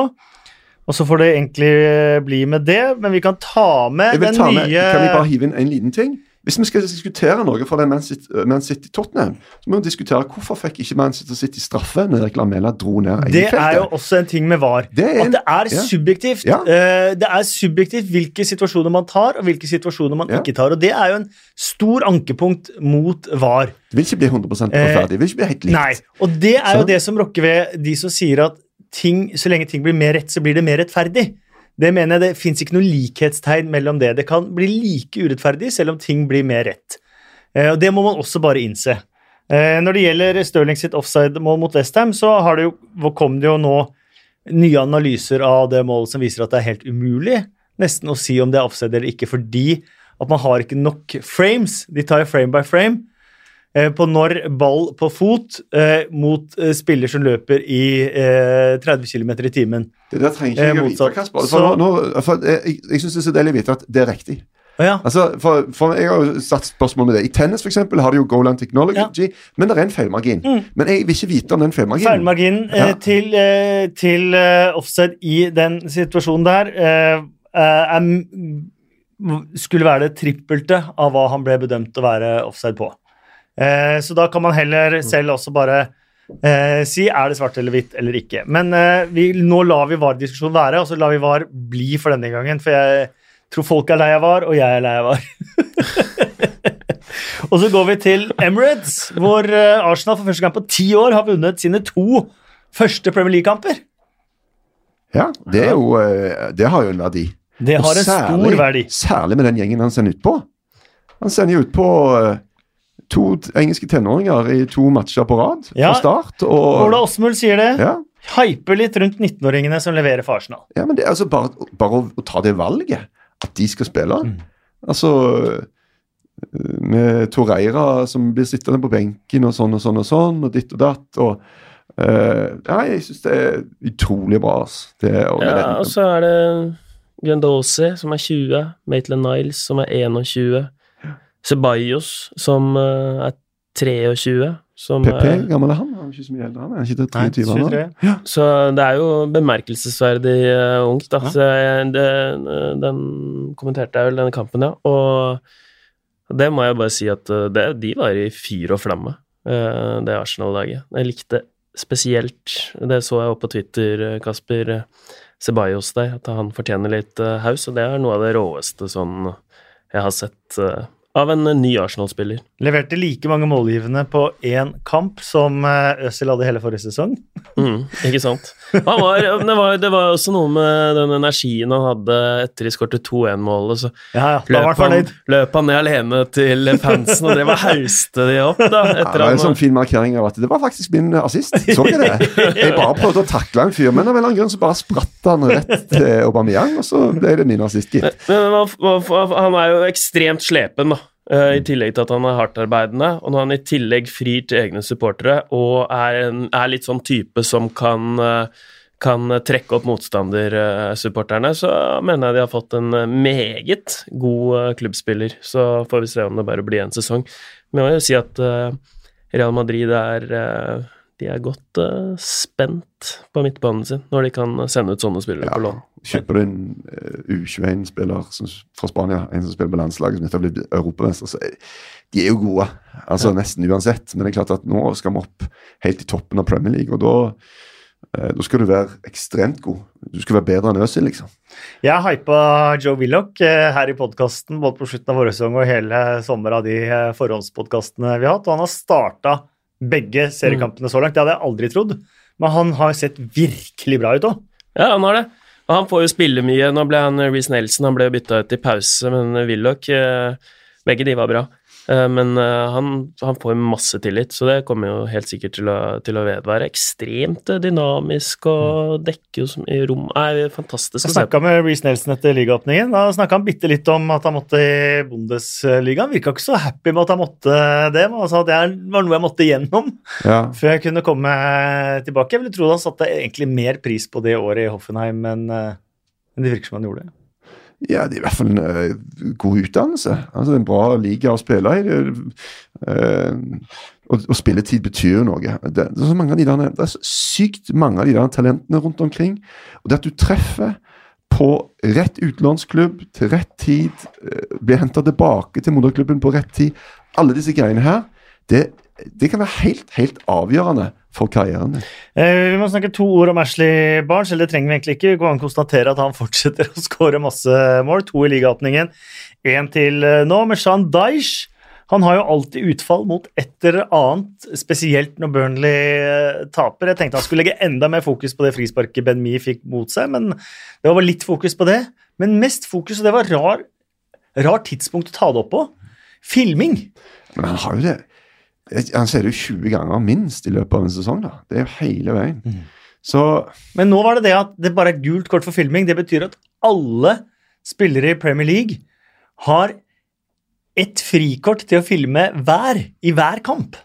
Og så får det egentlig eh, bli med det, men vi kan ta med Jeg den ta med, nye Kan vi bare hive inn en liten ting? Hvis vi skal diskutere noe fra den Man City- Man City-Tottenham, så må vi diskutere hvorfor fikk ikke Man City straffe når Erik Lamela dro ned Det er jo også en ting med VAR. Det en- at det er ja. subjektivt. Ja. Eh, det er subjektivt hvilke situasjoner man tar, og hvilke situasjoner man Ja. ikke tar. Og det er jo en stor ankepunkt mot VAR. Det vil ikke bli 100 Eh, rettferdig. Det vil ikke bli helt likt. Nei. Og det er jo det som rokker ved de som sier at ting, så lenge ting blir mer rett, så blir det mer rettferdig. Det mener jeg det fins ikke noe likhetstegn mellom det. Det kan bli like urettferdig selv om ting blir mer rett. Eh, og Det må man også bare innse. Eh, Når det gjelder Stirling sitt offside-mål mot Westham, så har det jo, kom det jo nå nye analyser av det målet som viser at det er helt umulig nesten å si om det er offside eller ikke, fordi at man har ikke nok frames. De tar jo frame by frame på når ball på fot eh, mot eh, spiller som løper i eh, 30 km i timen. Det der trenger Eh, ikke jeg å vite. Kasper. Så- For nå, nå, for jeg jeg, syns det er så deilig å vite at det er riktig. Ja. Altså, for, for Jeg har jo satt spørsmål med det. I tennis for eksempel, har de jo goal technology, men det er en feilmargin. Men jeg vil ikke vite om den feilmarginen. Feilmarginen eh, Ja. til, eh, til eh, offside i den situasjonen der eh, eh, er, skulle være det trippelte av hva han ble bedømt å være offside på. Eh, så da kan man heller selv også bare eh, si er det svart eller hvitt eller ikke. Men eh, vi, nå lar vi VAR-diskusjonen være, og så lar vi VAR bli for denne gangen. For jeg tror folk er lei av VAR, og jeg er lei av VAR. <laughs> og så går vi til Emirates, hvor eh, Arsenal for første gang på ti år har vunnet sine to første Premier League-kamper. Ja, det, er jo, eh, det har jo en verdi. Det har en særlig- stor verdi. Særlig med den gjengen han sender ut på. Han sender jo ut på eh, to engelske tenåringer i to matcher på rad Ja. fra start. Og, Ola Åsmuld sier det. ja, Hyper litt rundt 19-åringene som leverer for Arsenal. ja, men det er altså bare, bare å, å ta det valget, at de skal spille. Mm. Altså eh, Med Torreira som blir sittende på benken og sånn og sånn og sånn, og ditt og datt. og Uh, ja, jeg syns det er utrolig bra. Det, og med Ja, og så er det Grendosi, som er 20. Maitland Niles, som er 21. Ceballos, som eh, er 23. Som PP, er, gammel er han? Han er ikke så mye eldre, han er ikke 23 Nei, 23. nå? 23. så det er jo bemerkelsesverdig uh, ungt, da. Ja. Så jeg, det, den kommenterte jeg vel, denne kampen, ja. Og det må jeg bare si at eh, det, de var i fyr og flamme, uh, det Arsenal-laget. Jeg likte spesielt Det så jeg opp på Twitter, eh, Kasper. eh, Ceballos der, at han fortjener litt uh, haus, og det er noe av det råeste sånn jeg har sett eh, av en eh, ny Arsenal-spiller. Leverte like mange målgivende på én kamp som eh, Øzil hadde hele forrige sesong. Mm, ikke sant? Han var, det, var, det var også noe med den energien han hadde etter de skårte 2-1-målet. Så Ja, ja, løp han løp han ned alene til fansen og drev og hauste de opp. da Ja, det var en sånn fin markering av at det var faktisk min assist. Så ikke det? Jeg bare prøvde å takle en fyr, men av en eller annen grunn så bare spratt han rett til Aubameyang, og så ble det min assist, gitt. Men han, han er jo ekstremt slepen, da. Eh, I tillegg til at han er hardtarbeidende. Og når han i tillegg frir til egne supportere og er, en, er litt sånn type som kan, uh, kan trekke opp motstandersupporterne, så mener jeg de har fått en eh, meget god eh, klubbspiller. Så får vi se om det bare blir en sesong. Men jeg må jo si at eh, Real Madrid er eh, de er godt uh, spent på midtbanen sin når de kan sende ut sånne spillere på lån. Kjøper du en uh, U21-spiller fra Spania, en som spiller på landslaget, som nettopp har blitt europamester, så er de er jo gode. Altså Nesten uansett. Men det er klart at nå skal vi opp helt i toppen av Premier League, og da eh, da skal du være ekstremt god. Du skal være bedre enn Øzil, liksom. Jeg hypa Joe Willoch eh, her i podkasten både på slutten av vårsesongen sesong og hele sommer av de eh, forhåndspodkastene vi har hatt, og han har starta begge seriekampene så langt. Det hadde jeg aldri trodd, men han har sett virkelig bra ut òg. Ja, han har det. Og han får jo spille mye. Nå ble han Reece Nelson han ble bytta ut i pause, men Willoch eh, Begge de var bra. Eh, Men eh, han, han får masse tillit, så det kommer jo helt sikkert til å, til å vedvare. Ekstremt eh, dynamisk og dekker jo så mye rom Nei, fantastisk Jeg snakka med Reece Nelson etter ligaåpningen. Da snakka han bitte litt om at han måtte i Bundesligaen. Virka ikke så happy med at han måtte det, men han sa at det er- var noe jeg måtte gjennom Ja. <laughs> før jeg kunne komme tilbake. Jeg ville tro han satte egentlig mer pris på det året i Hoffenheim enn enn det virker som han gjorde. Ja, det er i hvert fall en uh, god utdannelse. Altså En bra liga å spille i. Uh, og, og spilletid betyr noe. Det, det, er så mange av de der, det er så sykt mange av de der talentene rundt omkring. Og det at du treffer på rett utenlandsklubb til rett tid, uh, blir henta tilbake til moderklubben på rett tid Alle disse greiene her, det, det kan være helt, helt avgjørende for karrieren din. Eh, vi må snakke to ord om Ashley Barnes, eller det trenger vi egentlig ikke. Vi kan konstatere at han fortsetter <laughs> å skåre masse mål. To i ligaåpningen, én til eh, nå. Men Shan Daish Han har jo alltid utfall mot et eller annet, spesielt når Burnley eh, taper. Jeg tenkte han skulle legge enda mer fokus på det frisparket Ben Mee fikk mot seg, men det var litt fokus på det. Men mest fokus, og det var rar, rar tidspunkt å ta det opp på, filming. Men han har jo det Han ser det jo 20 ganger minst i løpet av en sesong. da. Det er jo hele veien. Mm. Så Men nå var det det at det bare er gult kort for filming. Det betyr at alle spillere i Premier League har ett frikort til å filme hver i hver kamp.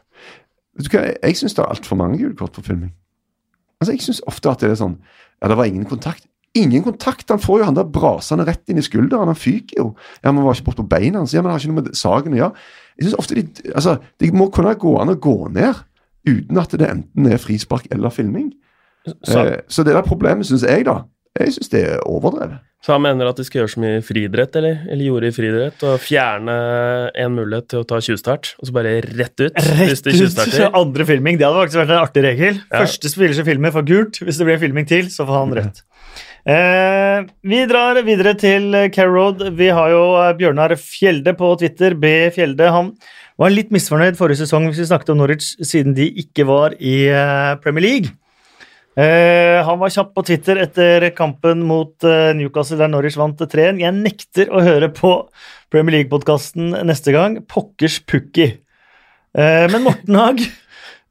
vet du hva, jeg, jeg syns det er altfor mange gule kort for filming. Altså, Jeg syns ofte at det er sånn Ja, det var ingen kontakt. Ingen kontakt! Han får jo han der brasende rett inn i skulderen. Han fyker jo. Ja, men var ikke bort på beina hans. Ja, men har ikke noe med saken å gjøre. Jeg synes ofte de, altså, de må kunne gå an å gå ned uten at det enten er frispark eller filming. Så, Eh, så det der problemet syns jeg, da. Jeg syns det er overdrevet. så han mener at de skal gjøre som i friidrett, eller, eller gjorde i friidrett, og fjerne en mulighet til å ta tjuvstart, og så bare rett ut Rett ut til <laughs> andre filming. Det hadde faktisk vært en artig regel. Ja. Første spiller som filmer, får gult. Hvis det blir filming til, så får han rødt. Eh, vi drar videre til Road. Vi har jo eh, Bjørnar Fjelde på Twitter. B. Fjelde. Han var litt misfornøyd forrige sesong hvis vi snakket om Norwich, siden de ikke var i eh, Premier League. Eh, han var kjapp på Twitter etter kampen mot eh, Newcastle, der Norwich vant 3-1. Jeg nekter å høre på Premier League-podkasten neste gang. Pokkers pukki. Eh, men Morten Haag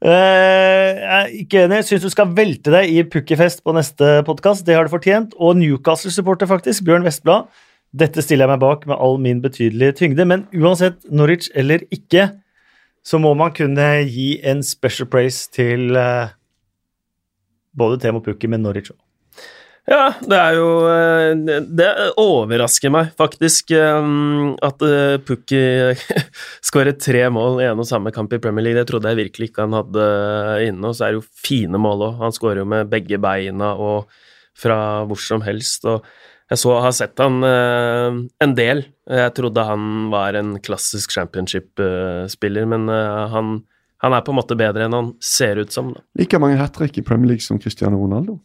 eh, er ikke enig. Syns du skal velte deg i pukkifest på neste podkast. Det har du fortjent. Og Newcastle-supporter, faktisk. Bjørn Vestblad. Dette stiller jeg meg bak med all min betydelige tyngde. Men uansett, Norwich eller ikke, så må man kunne gi en special praise til eh, både Temo Pukki, men Norwich òg. Ja, det er jo eh, Det overrasker meg faktisk eh, at eh, Pukki <laughs> skårer tre mål i en og samme kamp i Premier League. Det trodde jeg virkelig ikke han hadde inne. Og så er det jo fine mål òg. Han skårer jo med begge beina og fra hvor som helst. og jeg så, har sett han en del. Jeg trodde han var en klassisk championship-spiller, men han, han er på en måte bedre enn han ser ut som. Da. Like mange hat trick i Premier League som Cristiano Ronaldo.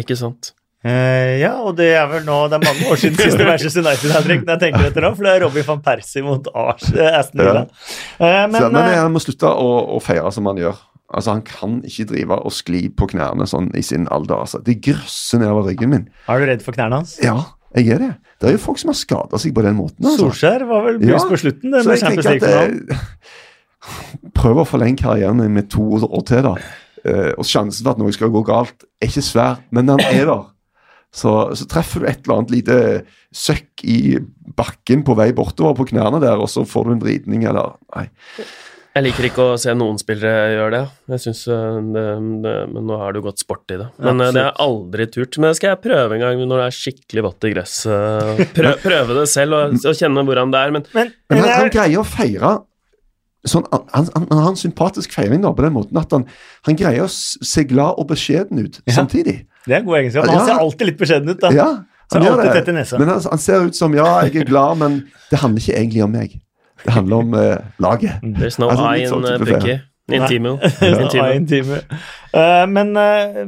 Ikke sant? Uh, ja, og det er vel nå Det er mange år siden siste Manchester United har trukket, når jeg tenker etter nå, for det er Robbie van Persie mot Ars, eh, Aston Villa. Eh, Men, men så, men han må slutte å, å feire som han gjør. Altså, Han kan ikke drive og skli på knærne sånn i sin alder. altså. Det grøsser nedover ryggen min. er du redd for knærne hans? Ja, jeg er det. Det er jo folk som har skada seg på den måten. altså. Solskjær var vel brus Ja, på slutten. Det, Så jeg tenker at eh, <laughs> Prøv å forlenge karrieren min med to år til, da. Eh, og sjansen for at noe skal gå galt, er ikke svær, men den er der. Så, så treffer du et eller annet lite søkk i bakken på vei bortover på knærne der, og så får du en vridning eller Nei. Jeg liker ikke å se noen spillere gjøre det. Jeg synes øh, det, det, Men nå har du gått sport i det. Men øh, det har jeg aldri turt. Men det skal jeg prøve en gang når det er skikkelig vått i gresset. Prøve, prøve det selv og, og kjenne hvordan det er. Men Men, Men han, han greier å feire sånn, han, han, han har en sympatisk feiring da, på den måten at han, han greier å se glad og beskjeden ut Ja. samtidig. det er en god egenskap. Han Ja. ser alltid litt beskjeden ut. da. Ja, han gjør det. tett i nesa. Men han, han ser ut som ja, jeg er glad, men det handler ikke egentlig om meg. Det handler om uh, laget. there's no Altså, eye in Bucky. uh, Pukki. Intimo. Ja, Intimo. Uh, Eh, men uh,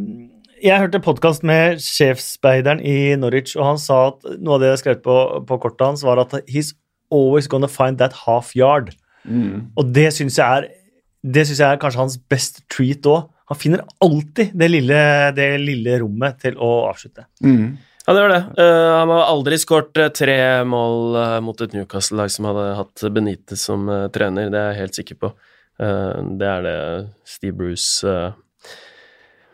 jeg hørte podkast med sjefsspeideren i Norwich, og han sa at noe av det jeg skrev på, på kortet hans, var at he's always gonna find that half yard. Og det syns jeg er det synes jeg er kanskje hans best treat òg. Han finner alltid det lille, det lille rommet til å avslutte. Mm. Ja, det var det. Uh, han har aldri skåret eh, tre mål eh, mot et Newcastle-lag som hadde hatt Benitez som trener, det er jeg helt sikker på. Uh, det er det Steve Bruce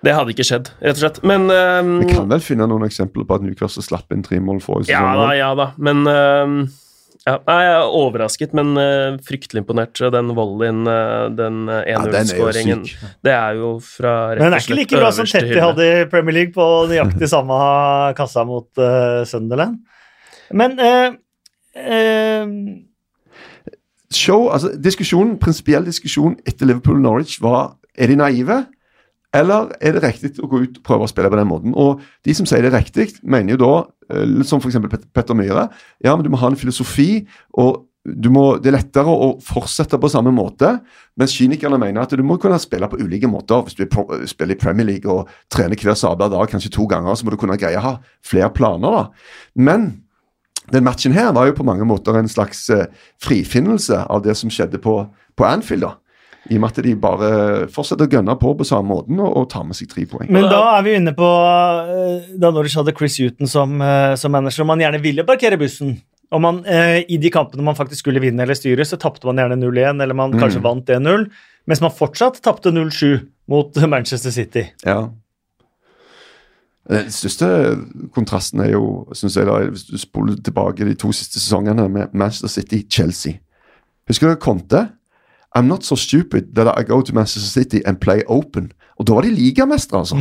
Det hadde ikke skjedd, rett og slett. Men Vi kan vel finne noen eksempler på at Newcastle slapp inn tre mål forrige Ja da, ja da. Men eh, ja, Jeg er overrasket, men uh, fryktelig imponert. Den volleyen, uh, den uh, Ja, den er jo 1-0-skåringen, ja, det er jo fra rett Men den er ikke like bra som Tetty hadde i Premier League på nøyaktig <laughs> samme kassa mot uh, Sunderland. Men eh, eh, Show, altså diskusjonen, Prinsipiell diskusjon etter Liverpool-Norwich var er de naive, eller er det riktig å gå ut og prøve å spille på den måten? Og De som sier det er riktig, mener jo da, eh, som f.eks. Petter Myhre, ja, men du må ha en filosofi. og må, Det er lettere å fortsette på samme måte, mens kynikerne mener at du må kunne spille på ulike måter. Hvis du er spiller i Premier League og trener hver sabla dag, kanskje to ganger, så må du kunne greie å ha flere planer. da. Men den matchen her var jo på mange måter en slags eh, frifinnelse av det som skjedde på, på Anfield. da. I og med at de bare fortsetter å gønne på på samme måten og, og tar med seg tre poeng. Men da er vi inne på eh, da Norwich hadde Chris Huton som, eh, som manager, og man gjerne ville parkere bussen. Og man, eh, I de kampene man faktisk skulle vinne eller styre, så tapte man gjerne 0-1, eller man kanskje vant 1-0, mens man fortsatt tapte 0-7 mot <laughs> Manchester City. Ja. Den største kontrasten er jo, synes jeg, da, hvis du spoler tilbake de to siste sesongene med Manchester City-Chelsea. Husker du Conte? I'm not so stupid that I go to Manchester City and play open. Og da var de ligamestere, altså.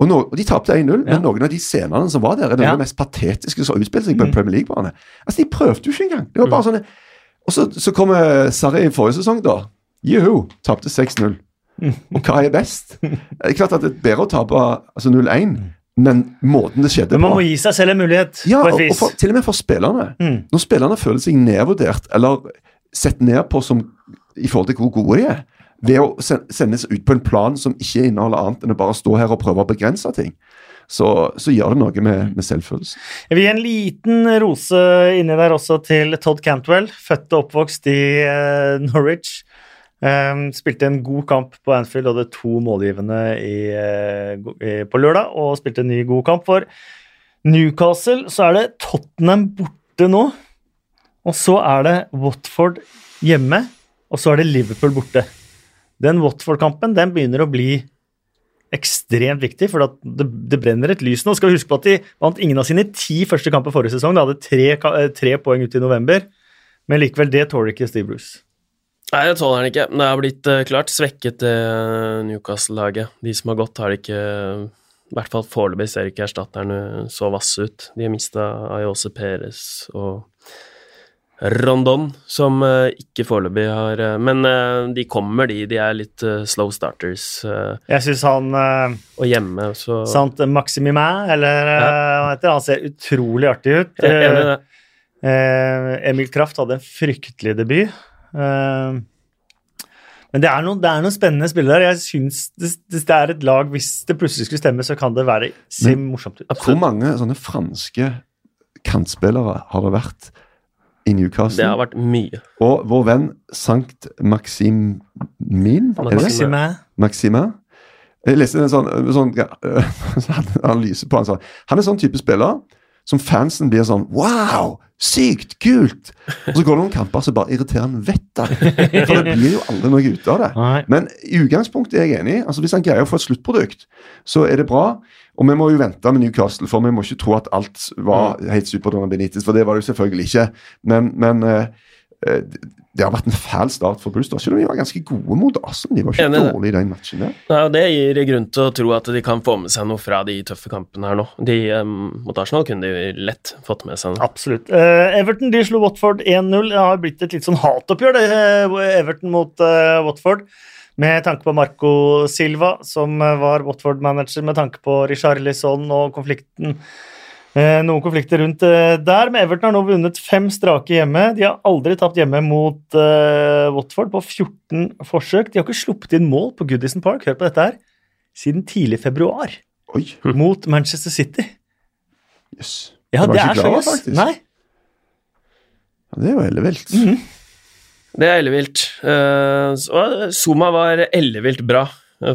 Og, no, og de tapte 1-0, Mm. Ja. men noen av de scenene som var der, er noe Ja. av det mest patetiske som har utspilt seg på Mm. en Premier League-bane. Altså, De prøvde jo ikke engang. Det var bare sånn Og så, så kommer Sarri i forrige sesong, da. Juhu! Tapte 6-0. Mm. Og hva er best? Det er klart at det er bedre å tape altså 0-1, men måten det skjedde på man må gi seg selv en mulighet, ja, på et vis. og for, til og med for spillerne. Mm. Når spillerne føler seg nedvurdert eller sett ned på som, i forhold til hvor gode de er, ved å sendes ut på en plan som ikke inneholder annet enn å bare stå her og prøve å begrense ting, så, så gjør det noe med, med selvfølelsen. Jeg vil gi en liten rose inni der også til Todd Cantwell, født og oppvokst i eh, Norwich. Um, spilte en god kamp på Anfield, hadde to målgivende i, eh, i, på lørdag, og spilte en ny god kamp for Newcastle. Så er det Tottenham borte nå, og så er det Watford hjemme, og så er det Liverpool borte. Den Watford-kampen den begynner å bli ekstremt viktig, for det, det brenner et lys nå. Skal vi huske på at de vant ingen av sine ti første kamper forrige sesong. De hadde tre, eh, tre poeng ut i november, men likevel, det tåler ikke Steve Bruce. Nei, det tåler han ikke. Det har blitt eh, klart svekket, det Newcastle-laget. De som har gått, har ikke I hvert fall foreløpig ser ikke erstatterne så vasse ut. De har mista Ayose Perez og Rondon, som eh, ikke foreløpig har eh, Men eh, de kommer, de. De er litt slow starters. Jeg syns han og hjemme, så Sant Maximin, eller eh, hva heter det, han ser utrolig artig ut. Jeg er enig i det. Eh, Emil Kraft hadde en fryktelig debut. Men det er, noen, det er noen spennende spillere der. Jeg synes det, det er et lag, hvis det plutselig skulle stemme, så kan det være se morsomt ut. Hvor mange sånne franske kantspillere har det vært i Newcastle? Det har vært mye. Og vår venn Sankt Maximin Maxime. Maxime. Jeg leste en sånn, sånn ja, <laughs> analyse på han sånn. Han er sånn type spiller som fansen blir sånn Wow! Sykt! Kult! Og så går det noen kamper som bare irriterer han vettet av. For det blir jo aldri noe ut av det. Men i utgangspunktet er jeg enig. altså Hvis han greier å få et sluttprodukt, så er det bra. Og vi må jo vente med Newcastle, for vi må ikke tro at alt var helt supert under Benitez. For det var det jo selvfølgelig ikke. Men, men eh, eh, det har vært en fæl start for Bruce, da, selv om de var ganske gode mot Arsenal. De var ikke Enig dårlige i den matchen der. Nei, og Det gir grunn til å tro at de kan få med seg noe fra de tøffe kampene her nå. De, um, mot Arsenal kunne de lett fått med seg noe. Absolutt. Uh, Everton de slo Watford 1-0. Det har blitt et litt sånn hatoppgjør, det, eh, Everton mot uh, Watford. Med tanke på Marco Silva, som var Watford-manager, med tanke på Richarlison og konflikten. Eh, noen konflikter rundt eh, der, men Everton har nå vunnet fem strake hjemme. De har aldri tapt hjemme mot uh, Watford på 14 forsøk. De har ikke sluppet inn mål på Goodison Park, hør på dette her, siden tidlig februar Oi, mot Manchester City. jøss. Ja, Jeg det er så faktisk. Nei. Ja, det er jo ellevilt. -hmm. Det er ellevilt. Uh, så- Zuma var ellevilt bra,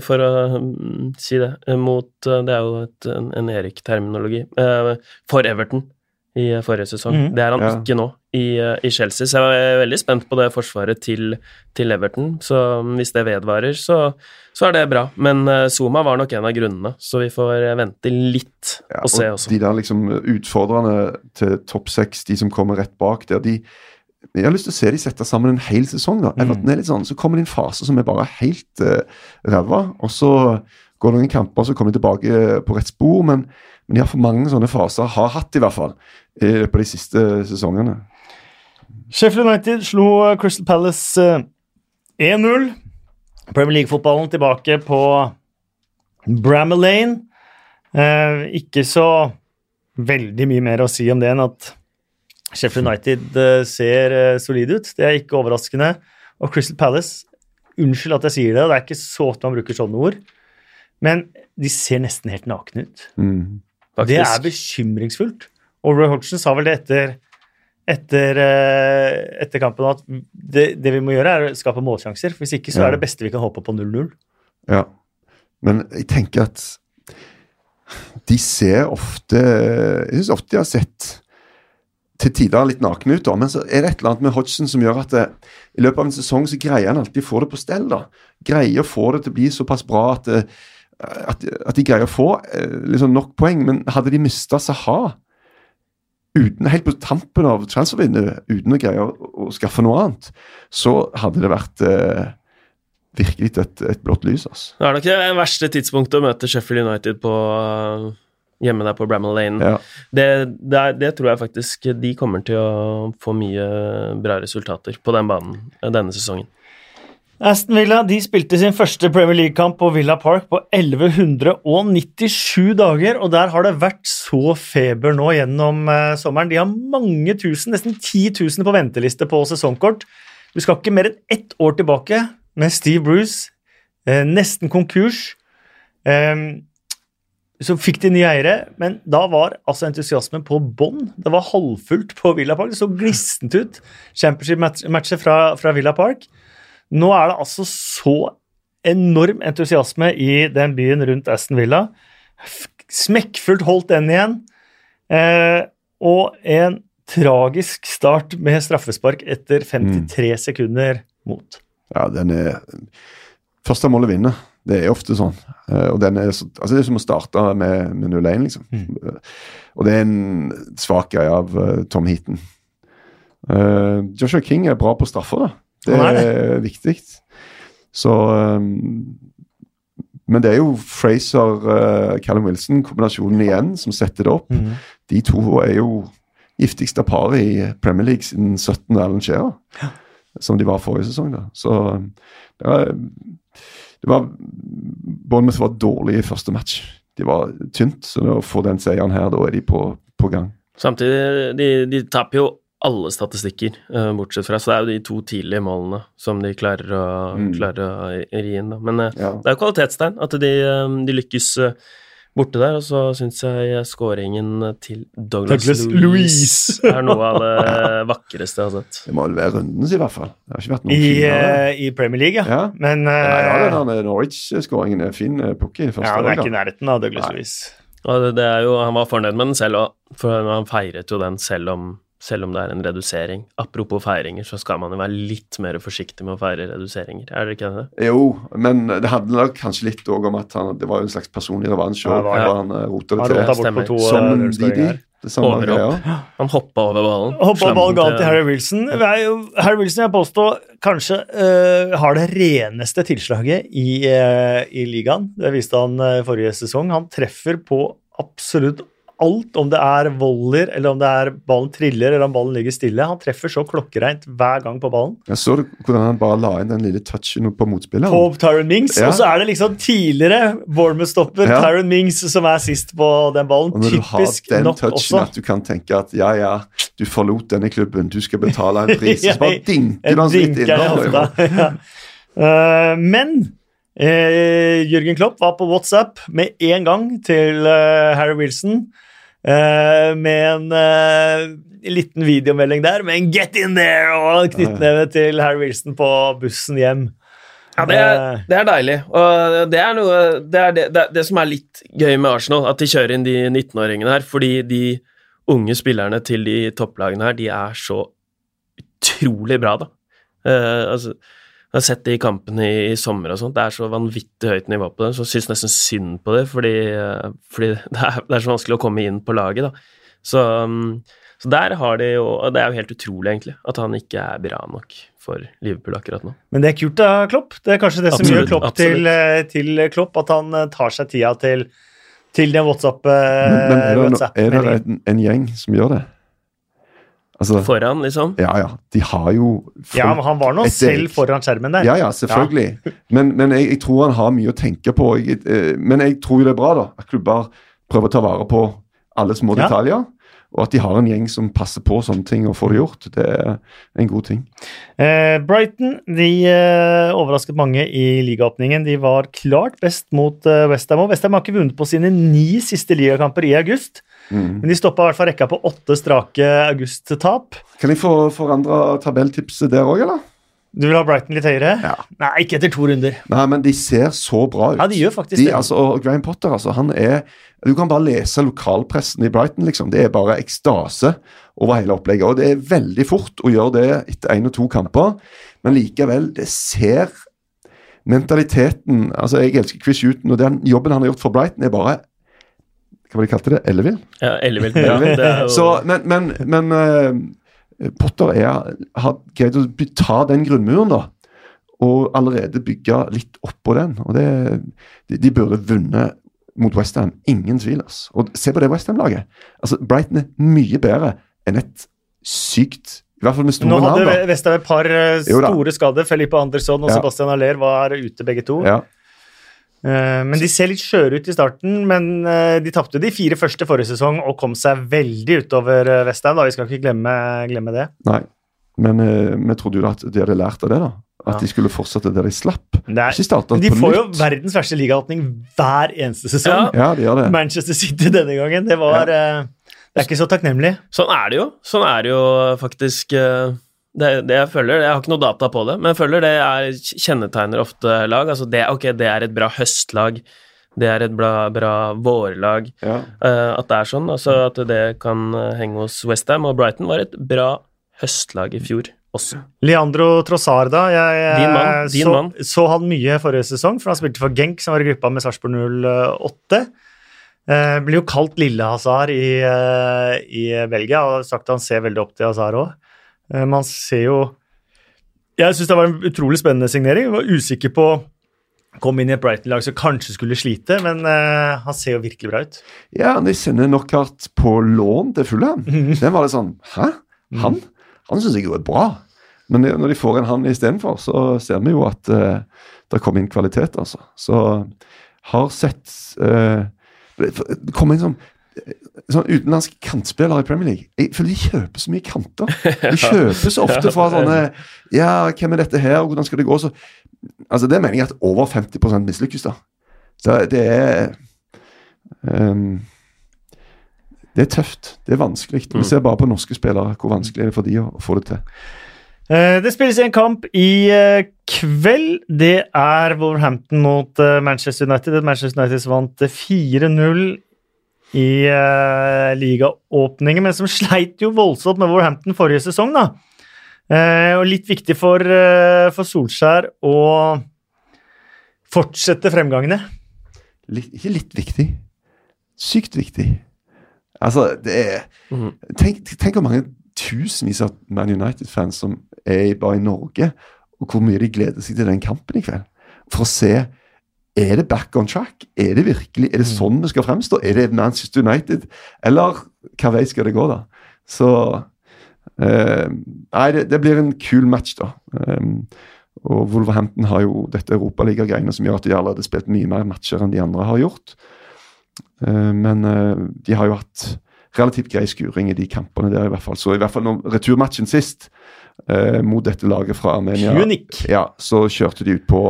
for å mm, si det. eh, Mot eh, Det er jo et, en, Erik-terminologi. eh, For Everton i eh, forrige sesong. Mm. Det er han Ja. ikke nå i, eh, i Chelsea, så jeg er veldig spent på det forsvaret til, til Everton. Så mm, hvis det vedvarer, så, så er det bra. Men eh, Zuma var nok en av grunnene, så vi får eh, vente litt Ja, og se og også. de der liksom utfordrerne til topp seks, de som kommer rett bak der, de jeg har lyst til å se de sette sammen en hel sesong. da. Everton er litt sånn, Så kommer det en fase som er bare helt uh, ræva, og så går det noen kamper, så kommer de tilbake på rett spor. Men, men de har for mange sånne faser, har hatt i hvert fall, i løpet av de siste sesongene. Sheffield United slo eh, Crystal Palace eh, 1-0. Premier League-fotballen tilbake på Bramall Lane. Eh, ikke så veldig mye mer å si om det enn at Sheffield United eh, ser eh, solide ut. Det er ikke overraskende. Og Crystal Palace Unnskyld at jeg sier det, det er ikke så ofte man bruker sånne ord, men de ser nesten helt nakne ut. Mm. Det er bekymringsfullt. Og Roy Hodgson sa vel det etter etter, eh, etter kampen at det, det, vi må gjøre, er å skape målsjanser. Hvis ikke så er det beste vi kan håpe på 0-0. Ja. Men jeg tenker at de ser ofte Jeg syns ofte de har sett til tider litt nakne ut, da, men så er det et eller annet med Hodgson som gjør at det, i løpet av en sesong så greier han alltid å få det på stell. da. Greier å få det til å bli såpass bra at, at, at de greier å få eh, liksom nok poeng. Men hadde de mista Saha uten, helt på tampen av transfervinduet, uten å greie å, å skaffe noe annet, så hadde det vært eh, virkelig et, et blått lys. altså. Det er nok det verste tidspunktet å møte Sheffield United på uh, hjemme der på Bramall Lane. Ja. Det, det, er, det tror jeg faktisk de kommer til å få mye bra resultater på den banen eh, denne sesongen. Aston Villa de spilte sin første Premier League-kamp på Villa Park på 1197 dager, og der har det vært så feber nå gjennom eh, sommeren. De har mange tusen, nesten 10 000 på venteliste på sesongkort. Du skal ikke mer enn ett år tilbake med Steve Bruce, eh, nesten konkurs. Eh, så fikk de nye eiere, men da var altså entusiasmen på bånn. Det var halvfullt på Villa Park. Det så glissent ut. Championship-matcher fra, fra Villa Park. Nå er det altså så enorm entusiasme i den byen rundt Aston Villa. Smekkfullt holdt den igjen. Eh, og en tragisk start med straffespark etter 53 sekunder mot. Ja, den er Første målet vinner. Det er ofte sånn. Eh, og den er altså Det er som å starte med, med 0-1, liksom. Mm. Og det er en svak greie av eh, Tom Heaton. Uh, Joshua King er bra på straffer, da. Det er, er viktig. Så um, Men det er jo Fraser, uh, Callum Wilson-kombinasjonen igjen som setter det opp. Mm. De to er jo giftigste paret i Premier League siden 17. Alan Shearer. Som de var forrige sesong. da. Så det var, det var Bournemouth var dårlig i første match. De var tynt, så å få den seieren her, da er de på, på gang. Samtidig, de, de taper jo alle statistikker, uh, bortsett fra Så det er jo de to tidlige målene som de klarer å, Mm. klarer å ri inn. Da. Men uh, Ja. det er jo kvalitetstegn at de, eh, de lykkes eh, borte der. Og så syns jeg skåringen til Douglas, Douglas Louise <laughs> er noe av det vakreste jeg har sett. Det må vel være rundens, i hvert fall. Det har ikke vært noen I, finere. eh, I Premier League, ja. Ja. Men Ja, ja, eh, den Norwich-skåringen er fin. eh, Pukki i første ja, det er dag, ikke i nærheten av Douglas Nei. Louise. Og det, det er jo, han var fornøyd med den selv òg, for han feiret jo den selv om, selv om det er en redusering. Apropos feiringer, så skal man jo være litt mer forsiktig med å feire reduseringer, er dere ikke det? Jo, men det handler kanskje litt òg om at han, det var jo en slags personlig revansj. Ja, det var det. Han rota det til. Som Didi. Det samme Overhopp. greia. Han hoppa over ballen. Hoppa ballen galt til Harry Wilson. Det Harry Wilson jeg påstår kanskje uh, har det reneste tilslaget i, uh, i ligaen. Det viste han uh, forrige sesong. Han treffer på absolutt alt, om det er volder, eller om det er ballen triller, eller om ballen ligger stille. Han treffer så klokkereint hver gang på ballen. Jeg så hvordan han bare la inn den lille touchen på motspilleren? På Tyron Mings, Ja. og så er det liksom tidligere Bournemouth-stopper Ja. Tyron Mings som er sist på den ballen. Og når du har Typisk den touchen også. at du kan tenke at ja, ja, du forlot denne klubben, du skal betale en pris, så bare <laughs> dinker du En han litt innom. hofta. <laughs> Eh, men eh, Jørgen Klopp var på WhatsApp med en gang til eh, Harry Wilson. Eh, med en uh, liten videomelding der med en 'get in there' og knyttneve til Harry Wilson på bussen hjem. Ja, det er, det er deilig. Og det er noe det, er det, det, det som er litt gøy med Arsenal, at de kjører inn de 19-åringene her, fordi de unge spillerne til de topplagene her, de er så utrolig bra, da. Uh, altså, jeg har sett det i kampene i, i sommer og sånt, det er så vanvittig høyt nivå på det, så jeg syns nesten synd på det, fordi, eh, fordi <laughs> det, er, det er så vanskelig å komme inn på laget, da. Så, um, så der har de jo Og det er jo helt utrolig, egentlig, at han ikke er bra nok for Liverpool akkurat nå. Men det er kult av Klopp. Det er kanskje det som gjør Klopp til, eh, til Klopp, at han eh, tar seg tida til, til den WhatsApp-meldingen. Men, men er det, er det en, en gjeng som gjør det? Altså, Foran, liksom. ja ja, de har jo folk Ja, men han var nå selv foran skjermen der. Ja, ja, selvfølgelig. <laughs> Men, men jeg, jeg tror han har mye å tenke på. Jeg, eh, men jeg tror jo det er bra da, at klubber prøver å ta vare på alle små Ja. detaljer. Og at de har en gjeng som passer på sånne ting og får det gjort. Det er en god ting. Eh, Brighton de eh, overrasket mange i ligaåpningen. De var klart best mot eh, Westham. Og Westham har ikke vunnet på sine ni siste ligakamper i august. Mm. Men de stoppa i hvert fall rekka på åtte strake august-tap. Kan jeg få forandra tabelltipset der òg, eller? Du vil ha Brighton litt høyere? Ja. Nei, ikke etter to runder. Nei, men de ser så bra ut. Ja, de gjør faktisk de, det. altså, og Graham Potter, altså, han er Du kan bare lese lokalpressen i Brighton, liksom. Det er bare ekstase over hele opplegget. Og det er veldig fort å gjøre det etter én og to kamper, men likevel, det ser Mentaliteten altså Jeg elsker Chris Huton, og den jobben han har gjort for Brighton, er bare Hva var det de kalte det? Ellevill? Ja, Ellevilt. Ja, jo Så, men men, men uh, Potter er, har greid å ta den grunnmuren, da. Og allerede bygge litt oppå den. Og det, de, de burde vunnet mot Westham. Ingen tvil. Altså. Og se på det Westham-laget. Altså, Brighton er mye bedre enn et sykt I hvert fall med Nå store hadde navn. da. Westham et par eh, store skader. Felipe Andersson og Ja. Sebastian Aller var ute begge to. Ja. Eh, Men de ser litt skjøre ut i starten. Men eh, de tapte de fire første forrige sesong og kom seg veldig utover Vestheim. Vi skal ikke glemme, glemme det. Nei. Men eh, vi trodde jo at de hadde lært av det, da. At Ja. de skulle fortsette der de slapp. Er, Ikke starte men de får jo verdens verste ligaåpning hver eneste sesong. Ja, de gjør det. Manchester City denne gangen. Det var ja. Det er ikke så takknemlig. Sånn er det jo. Sånn er det jo faktisk eh, det, det jeg føler, Jeg har ikke noe data på det, men jeg føler det er, kjennetegner ofte lag. Altså det, ok, det er et bra høstlag, det er et bra, bra vårlag. Ja. Uh, at det er sånn. Altså at det kan eh, henge hos Westham. Og Brighton var et bra høstlag i fjor også. Leandro Trossard, da. Jeg, eh, Din mann, din så, mann. så han mye forrige sesong, for han spilte for Genk, som var i gruppa med Sarpsborg 08. Uh, blir jo kalt Lille Hazard i, uh, i Belgia, og sagt at han ser veldig opp til Hazard òg. Eh, man ser jo Jeg syns det var en utrolig spennende signering. Jeg var usikker på Kom inn i et Brighton-lag som kanskje skulle slite, men uh, han ser jo virkelig bra ut. Ja, de sender Knockout på lån til Fulham. Den var det sånn Hæ? Han? Han syns jeg jo er bra. Men når de får en han istedenfor, så ser vi jo at uh, det kommer inn kvalitet, altså. Så har sett uh, Det kommer inn sånn Sånn utenlandske kantspillere i Premier League. Jeg føler de kjøper så mye kanter. De <laughs> kjøper så ofte fra sånne Ja, hvem er dette her, og hvordan skal det gå? Så, altså, det mener jeg at over 50 mislykkes, da. Så det er um, det er tøft. Det er vanskelig. Vi ser bare på norske spillere hvor vanskelig det er for de å, få det til. Eh, Det spilles en kamp i eh, kveld. Det er Wolverhampton mot eh, Manchester United. Manchester United vant eh, 4-0 i uh, ligaåpningen, men som sleit jo voldsomt med Wolverhampton forrige sesong, da. Uh, og litt viktig for, uh, for Solskjær å fortsette fremgangene. Litt, ikke litt viktig. Sykt viktig. Altså, det er mm. Tenk, tenk hvor mange tusenvis av Man United-fans som er bare i Norge, og hvor mye de gleder seg til den kampen i kveld. For å se er det back on track? Er det virkelig, er det sånn vi skal fremstå? Er det Manchester United? Eller hva vei skal det gå, da? Så eh, Nei, det, det blir en kul match, da. Um, og Wolverhampton har jo dette europaligagreiene som gjør at de allerede har spilt mye mer matcher enn de andre har gjort. Eh, men eh, de har jo hatt relativt grei skuring i de kampene der, i hvert fall. Så i hvert fall når returmatchen sist, eh, mot dette laget fra Armenia, Punic. ja, så kjørte de ut på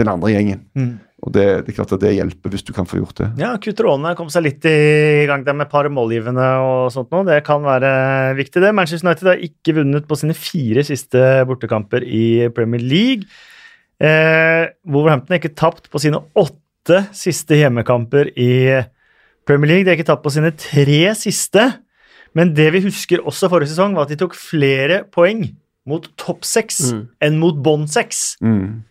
den andre gjengen. Mm. Og det, det er klart at det hjelper hvis du kan få gjort det. Ja, Cutrone kom seg litt i gang der med et par målgivende og sånt noe. Det kan være viktig, det. Manchester United har ikke vunnet på sine fire siste bortekamper i Premier League. Eh, Wolverhampton har ikke tapt på sine åtte siste hjemmekamper i Premier League. De har ikke tapt på sine tre siste. Men det vi husker også forrige sesong, var at de tok flere poeng mot topp seks Mm. enn mot bånd seks. Mm.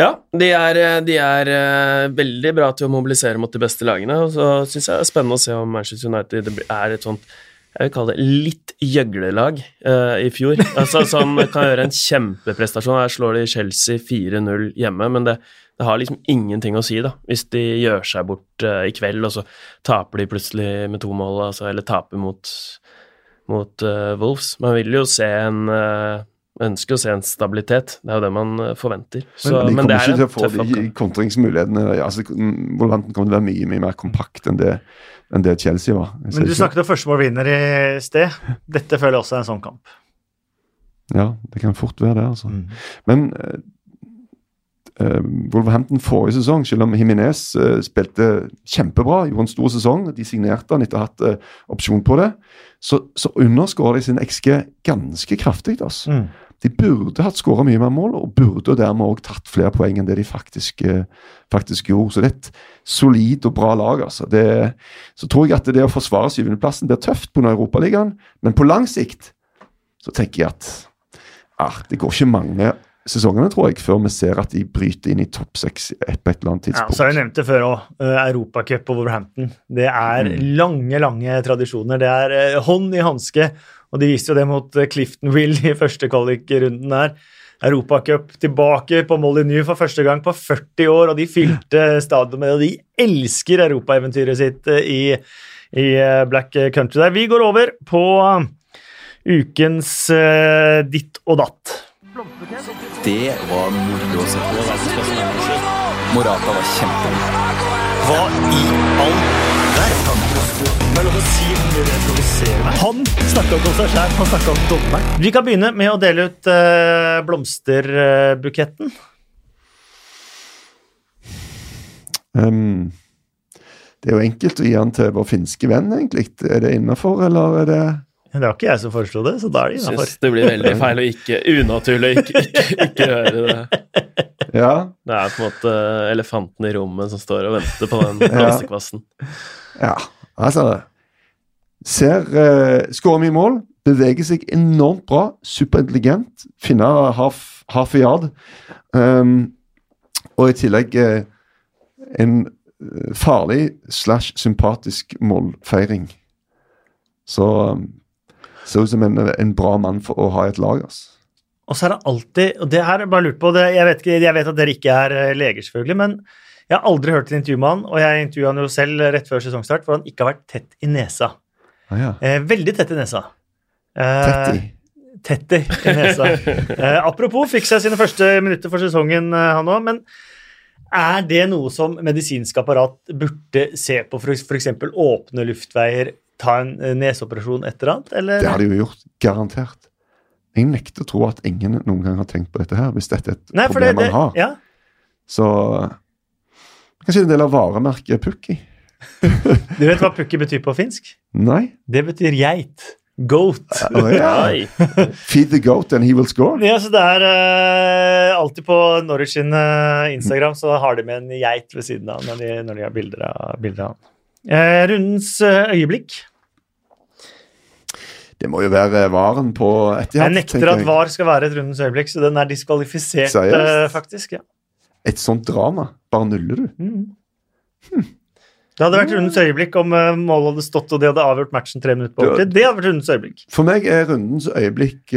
Ja, de er, de er eh, veldig bra til å mobilisere mot de beste lagene. Og så syns jeg det er spennende å se om Manchester United er et sånt jeg vil kalle det litt gjøglelag uh, i fjor. <laughs> Altså, som kan gjøre en kjempeprestasjon. Her slår de Chelsea 4-0 hjemme, men det, det har liksom ingenting å si, da. Hvis de gjør seg bort uh, i kveld, og så taper de plutselig med to mål, altså, eller taper mot, mot uh, Wolves. Man vil jo se en ønsker å se en stabilitet. Det er jo det man eh, forventer. Så, de men, det er ikke til en å få de oppgave. kontringsmulighetene. Altså, Wolverhampton kommer til å være mye mye mer kompakt enn det, enn det Chelsea var. Men du snakket om førstemålvinner i sted. Dette føler jeg også er en sånn kamp. Ja, det kan fort være det, altså. Mm. Men eh, eh, Wolverhampton forrige sesong, selv om Himinez spilte kjempebra, gjorde en stor sesong, de signerte han etter å ha hatt opsjon på det, så, så underskårer de sin XG ganske kraftig. Altså. Mm. De burde hatt skåra mye mer mål, og burde dermed òg tatt flere poeng enn det de faktisk, eh, faktisk gjorde. Så det er et solid og bra lag. altså. Det, så tror jeg at det å forsvare syvendeplassen blir tøft pga. Europaligaen, men på lang sikt så tenker jeg at ah, det går ikke mange sesongene, tror jeg, før vi ser at de bryter inn i topp seks på et eller annet tidspunkt. Ja, så har jeg nevnt det før òg. Europacup og Wolverhampton. Det er Mm. lange, lange tradisjoner. Det er eh, hånd i hanske. Og de viste jo det mot Cliftonville Clifton Will i første kvalikrunden der. Europacup tilbake på Molyneux for første gang på 40 år, og de fylte stadionet, og de elsker europaeventyret sitt eh, i, i eh, Black Country der. Vi går over på eh, ukens uh, ditt og datt. Det var moro å se på. Morata var kjempegod. Hva i all Han snakka ikke om seg sjæl, han snakka om dommeren. Vi kan begynne med å dele ut uh, blomsterbuketten. Um, det er jo enkelt å gi den til vår finske venn, egentlig. Er det innafor, eller er det Det var ikke jeg som foreslo det, så da er det innafor. Syns det blir veldig feil og ikke unaturlig å ikke, ikke, ikke høre det. Ja. Det er på en måte elefanten i rommet som står og venter på den blomsterkvassen. ja. Altså Ser uh, Skårer mye mål, beveger seg enormt bra, superintelligent, finner half, half a yard. Um, og i tillegg uh, en uh, farlig slash sympatisk målfeiring. Så um, Ser ut som en, en bra mann for å ha i et lag. altså. Og så er det alltid Og det her bare lurt på det, jeg, vet jeg vet at dere ikke er eh, leger, selvfølgelig, men jeg har aldri hørt et intervju med han, og jeg intervjua han jo selv rett før sesongstart, hvor han ikke har vært tett i nesa. Ah, ja. Eh, veldig tett i nesa. Eh, Tett i. Tett i i nesa. <laughs> Eh, apropos, fikk seg sine første minutter for sesongen, eh, han òg, men er det noe som medisinsk apparat burde se på, f.eks. åpne luftveier, ta en eh, neseoperasjon, et eller annet? Eller? Det har de jo gjort, garantert. Jeg nekter å tro at ingen noen gang har tenkt på dette her, hvis dette er et Nei, problem det, det, man har. ja. Så Kanskje en del av varemerket Pukki? <laughs> Du vet hva pukki betyr på finsk? Nei? Det betyr geit. Goat. Ja. Nei. Feed the goat and he will score? Ja, så det er uh, alltid på Norwich sin uh, Instagram så har de med en geit ved siden av når de, når de har bilder av, bilder av han. Uh, rundens øyeblikk. Det må jo være varen på Etihad. Jeg nekter at VAR skal være et rundens øyeblikk, så den er diskvalifisert, eh, faktisk. ja. Et sånt drama. Bare nuller du. Mhm. Det hadde vært rundens øyeblikk om eh, målet hadde stått og de hadde avgjort matchen tre minutter på overtid. Det hadde vært rundens øyeblikk. For meg er rundens øyeblikk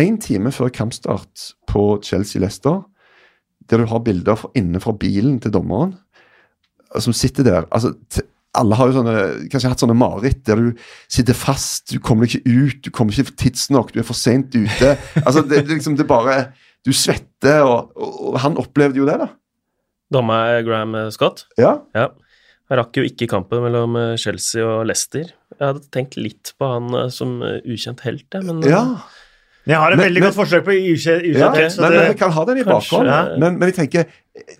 én time før kampstart på Chelsea-Lester, der du har bilder fra, inne fra bilen til dommeren, som sitter der. altså alle har jo sånne, kanskje hatt sånne mareritt der du sitter fast, du kommer ikke ut, du kommer ikke tidsnok, du er for sent ute. altså det, det, liksom, det bare Du svetter, og, og, og han opplevde jo det, da. Dommer Graham Scott. Ja. Ja. Han rakk jo ikke kampen mellom eh, Chelsea og Leicester. Jeg hadde tenkt litt på han eh, som eh, ukjent helt, jeg, men eh, ja. Jeg har et Men- veldig men- godt forsøk på ukjent ja. helt, så Men, det, men vi kan ha den i bakhånd. ja. Men, men vi tenker eh,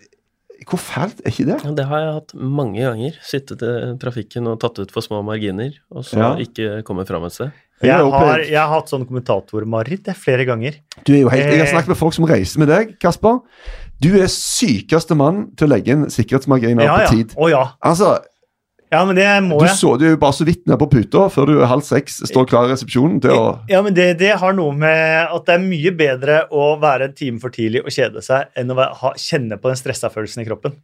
Hvor fælt er ikke det? Ja, Det har jeg hatt mange ganger. Sittet i trafikken og tatt ut for små marginer, og så Ja. ikke kommet fram et sted. Jeg, har jeg har hatt sånn kommentatormareritt flere ganger. Du er jo helt, jeg har Eh. snakket med folk som reiser med deg, Kasper. Du er sykeste mann til å legge inn sikkerhetsmarginer Ja, på ja. tid. Å ja. Altså, Ja, men det må du, jeg. så, du er jo bare så vidt nede på puta før du halv seks står klar i resepsjonen til å Ja, men det, det har noe med at det er mye bedre å være en time for tidlig og kjede seg enn å ha, kjenne på den stressa følelsen i kroppen.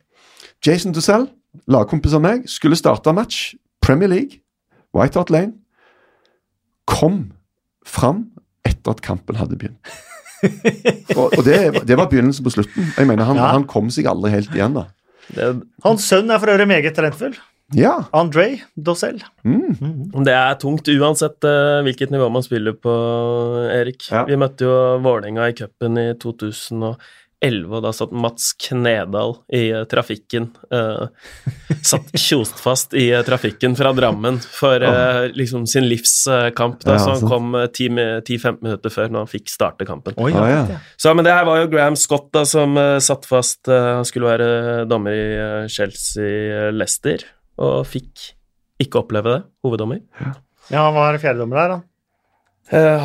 Jason Dussell, lagkompis av meg, skulle starte match, Premier League, White Hart Lane. Kom fram etter at kampen hadde begynt. og og det, det var begynnelsen på slutten. Jeg mener, Han, Ja. han kom seg aldri helt igjen, da. Det, Hans sønn er for øvrig meget talentfull. Ja. André Dossel. Mm. det er tungt uansett uh, hvilket nivå man spiller på, Erik. Ja. Vi møtte jo Vålerenga i cupen i 11, og da satt Mats Knedal i eh, trafikken. Uh, satt <laughs> kjost fast i eh, trafikken fra Drammen for uh, liksom sin livskamp, da, Ja, så han sant. kom eh, 10 10-15 minutter før når han fikk starte kampen. Oi, Ah, ja. ja. Så, men det her var jo Graham Scott da, som uh, satt fast. han skulle være dommer i Chelsea-Lester, og fikk ikke oppleve det, hoveddommer. ja, han var fjerdedommer der, da.